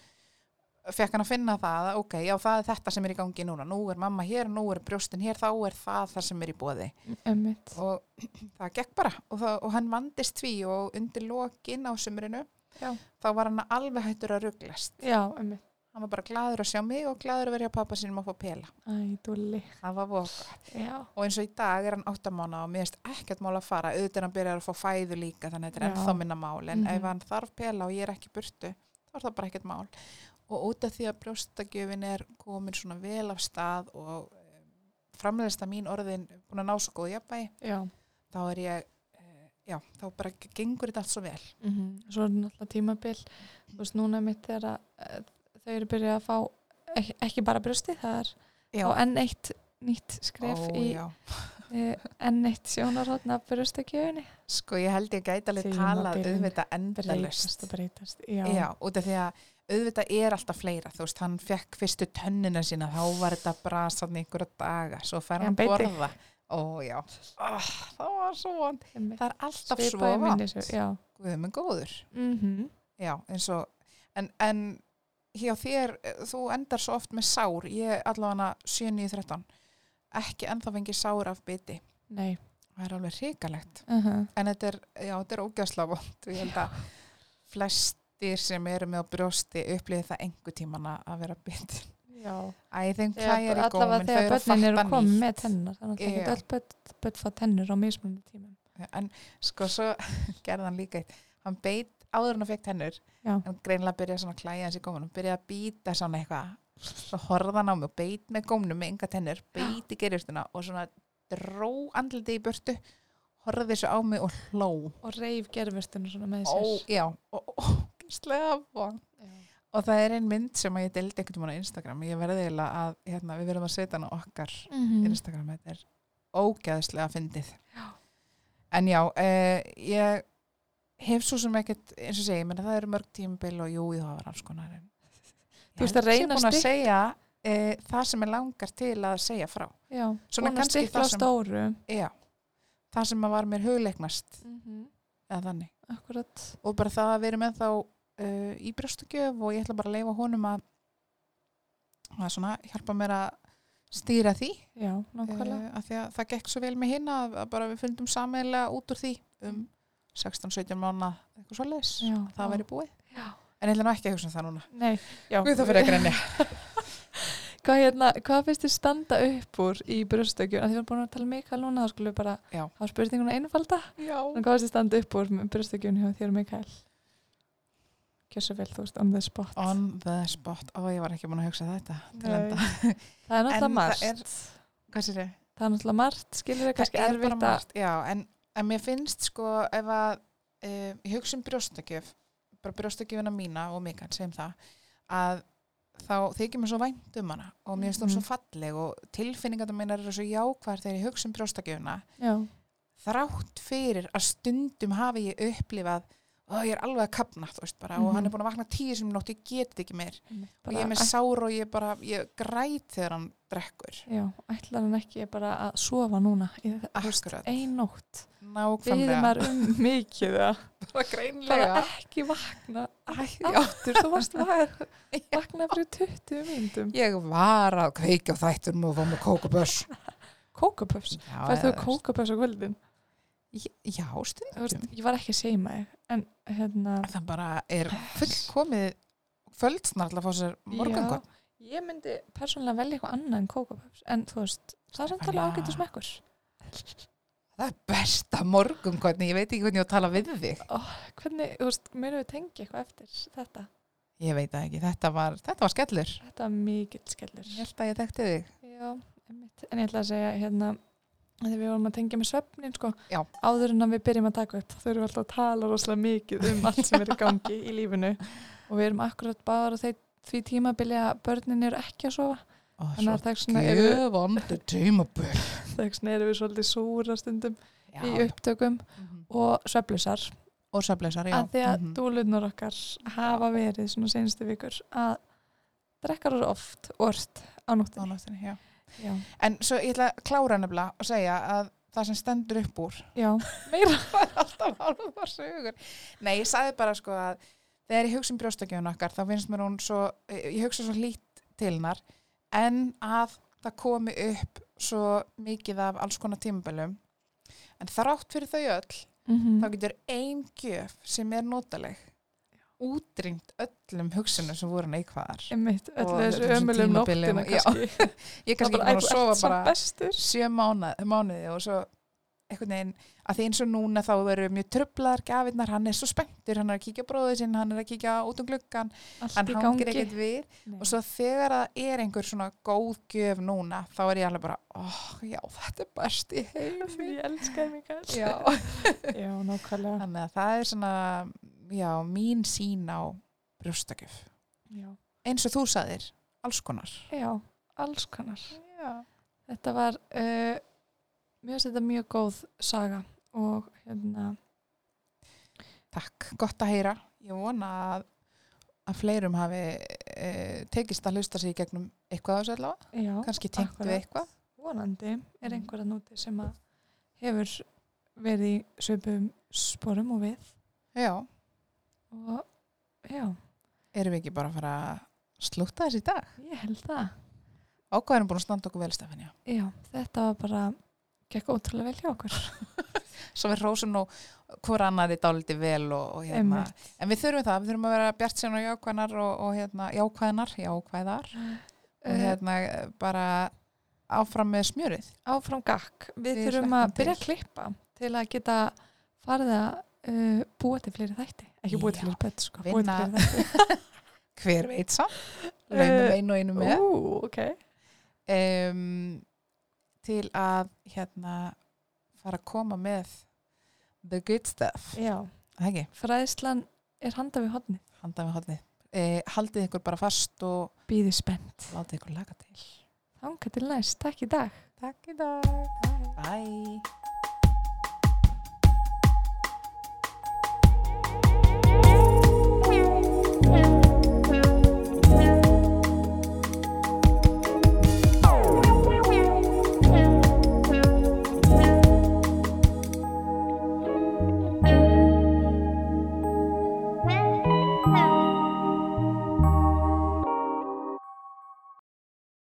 fekk hann að finna það, að, ok, já, það er þetta sem er í gangi núna, nú er mamma hér, nú er brjóstin hér, þá er það það sem er í bóði Einmitt. og það gekk bara. Og, það, og hann vandist því og undir lokin á sumrinu Já. þá var hann alveg hættur að rugglast Já, einmitt. Hann var bara gladur að sjá mig og gladur að vera hjá pappa sínum að fá pela. Æ, það var voka og eins og í dag er hann áttamána og mér finnst ekkert mál að fara. Auðvitað hann byrjar að fá fæðu líka þannig að þetta er ennþá minna mál. En Mhm. ef hann þarf pela og ég er ekki burtu þá er það bara ekkert mál. Og út af því að brjóstagjöfin er komin svona vel af stað og framleðist að mín orðin búin að ná svo góð jafnvægi þá er ég eh, já, þá bara gengur þetta allt svo vel. Mm Svo er náttúrulega tímabil, þú veist, núna mitt er að eh, þau eru byrjað að fá ekki, ekki bara brjósti, það er já, og enn eitt nýtt skref ó, í [LAUGHS] e, enn eitt sjónarhóttna brjóstakjöfunni. sko ég held ég gæti alveg talað auðvitað endalust Breytast og breytast. Já. já, út af því að auðvitað er alltaf fleira, þú veist, hann fekk fyrstu tönnina sína, þá var þetta brasan einhverja daga, svo fær hann borða. Ó já, oh, það var svo vond. Það er alltaf Svipað svo vond Já. Guð minn góður. Mm já, eins og en, en hjá þér, eh, þú endar svo oft með sár, ég allavega 7-9-13 ekki ennþá fengi sár af biti, Nei. það er alveg hrikalegt Uh -huh. en þetta er, já, þetta er og ég held að flestir sem eru með á brjósti upplýði það engu tíman að vera biti Já. Æ, þeim Þegar- allavega góminn, þau þegar eru að börnin eru fatta komið nýtt. með tennar þannig að það er öll börn, fá tennur á mismunandi tímum En sko, svo [LAUGHS] gerði hann líka eitt. Hann beit áður en hann fekk tennur. Já. Hann greinlega byrjaði svona að klæja hans í gómunum. Byrjaði að býta svona eitthvað. Svo horfði hann á mig og beit með gómunum með enga tennur. Beit í gerjustuna og svona dró andliti í burtu. Horfði svo á mig og hló. og reif gerfustinu svona með sér já, og ógæslega von. Og það er ein mynd sem ég deildi einhvern veginn á Instagram. Ég verði eiginlega að, hérna, við verðum að setja hann á okkar Mhm. Instagram, þetta er ógæðslega fyndið. Já. En já, uh, ég hef svo sem ekkert, eins og segi, menn það eru mörg tímabil og jú, það var alls konar. en Þú veist að reyna að segja uh, það sem er langar til að segja frá. Já, Svona að kannski það sem- stóru Já, það sem að var mér hugleiknast, mm eða þannig. Akkurat Og bara það að vera með þá uh, í brjóstukjöf og ég ætla bara að leifa honum að, að svona hjálpa mér að stýra því. Já, nákvæmlega uh, að að það gekk svo vel með hinn að, að bara við fundum sammeðlega út úr því um 16-17 mánu eitthvað svoleiðis, Já, að það væri búið. Já. en ég ætla nú ekki að hugsa um það núna. Nei, Guð það fyrir að grenja. [LAUGHS] Hvað, hérna, hvað finnst þið standa upp úr í brjóstökjum? Því við erum búin að tala um Mikael núna þá skulum við bara Já. hafa spurninguna einfalda. Hvað finnst þið standa upp úr með brjóstökjum hjá þér? Gjör svo vel, þú veist, on the spot. On the spot. Ó, ég var ekki búin að hugsa þetta [LAUGHS] Það er náttúrulega margt. það er- náttúrulega margt, skilur þið kannski Það bara erfitt að Já, en, en mér finnst sko ef að uh, ég hugsa um brjóstakjöf bara brjóstakjöfuna mína og Mikael segjum það að þá þykir mér svo vænt um hana og mér finnst hún Mhm. svo falleg og tilfinningarna mínar eru svo jákvæðar þegar ég hugsa um brjóstakjöfuna Já, þrátt fyrir að stundum hafi ég upplifað og ég er alveg að kapna þú veist bara og Mhm. hann er búin að vakna tíu sem nótt, ég get þetta ekki meir. Og ég er með sár og ég bara ég græt þegar hann drekkur. Já, ætlar hann ekki bara að sofa núna í Akkurat. ein nótt? Við nákvæmlega maður um [LAUGHS] mikið bara bara greinlega ekki vakna aftur, þú varst vak- [LAUGHS] vakna fyrir 20 myndum ég var að kveikja á þættunum og fá með kókabörs [LAUGHS] Kókapöfs, færðu þú kókapöfs á kvöldin? Já, stundum. Ég var ekki að segja mig en hérna það bara er fullkomið kvöldsnarl að fá sér morgungu Já, ég myndi persónulega velja eitthvað annað en kókapöfs en þú veist, það er samt alveg Stefania. ágættu smekkur það er besta morgun hvernig, ég veit ekki hvernig ég á að tala við þig. Hvernig, þú veist, mér hefur tengið eitthvað eftir þetta? Ég veit ekki, þetta var, þetta var skellur. Þetta var mikill skellur. Ég held að ég þekkti þig. Já, en ég ætla að segja hérna þegar við vorum að tengja með svefnin sko, Já. áður en við byrjum að taka upp þurfum við alltaf að tala rosalega mikið um allt sem er í gangi í lífinu og við erum akkurat bara því tímabili að börnin eru ekki að sofa og þannig að þess vegna eru, gjöfandi tímabil [LAUGHS] þess vegna eru við svolítið súra stundum já, í upptökum Mhm. og söflusar og söfleysar, já að því að Mhm. dúlunar okkar hafa verið svona senstu vikur að drekkar eru oft orst á Á nóttinni nóttinni, já. Já, en svo ég ætla að klára nefnilega og segja að það sem stendur upp úr já, [LAUGHS] meira er alltaf alveg það sögur. Nei, ég sagði bara sko að þegar ég hugsa um brjóstakjöfun okkar þá finnst mér hún svo ég hugsa svo lít til hennar en að það komi upp svo mikið af alls konar tímabölum en þrátt fyrir þau öll mm þá getur ein gjöf sem er notaleg útrýmt öllum hugsunum sem voru neikvæðar. Einmitt, öll Og þessu ömulum nóttina kannski. [LAUGHS] Ég kannski búin að sofa bara sjö mánuði, og svo einhvern veginn, að því eins og núna þá veru mjög trublaðar gafirnar, hann er svo spenntur hann er að kíkja bróðið sinn, hann er að kíkja út um gluggan allt hann hangir ekkert við. Nei. og svo þegar það er einhver svona góð gjöf núna, þá er ég alveg bara oh, já, þetta er best í heimi. Ég elskaði mig já, [LAUGHS] já, nákvæmlega. Þannig að það er svona já, mín sín á brjóstakjöf. Eins og þú saðir, alls konar. Já, alls konar. Já, þetta var uh, finnst þetta mjög góð saga og hérna takk, gott að heyra. Ég vona að, að fleirum hafi e, tekist að hlusta sig í gegnum eitthvað á þessu allavega. Já, kannski tengt við eitthvað. Vonandi er Mm. einhver að núti sem að hefur verið í svipum sporum og við. Já, og já, erum við ekki bara að fara að slúta þessi í dag? Ég held það. Ákvæðum búin að standa okkur vel Stefania. Já, þetta var bara gekk ótrúlega vel hjá okkur. [LAUGHS] Svo við rósum nú hvora annari dáliti vel og, og hérna. En við þurfum það, við þurfum að vera bjart síðan og jákvæðnar og, og hérna, jákvæðnar, jákvæðar. Og Eh, hérna bara áfram með smjörið. áfram gakk. Við Við þurfum að byrja til. að klippa til að geta farið að uh, búa til fleiri þætti ekki búa til fleiri bett sko, [LAUGHS] hver veit samt, laumum Eh, einu og einu með. Ú, ok. Um, til að hérna fara að koma með the good stuff. Fræðslan er handa við hodni handa með hodni eh, haldið ykkur bara fast og Býði spennt. látið ykkur laga til. Þanga til næst, takk í dag. Takk í dag. Bye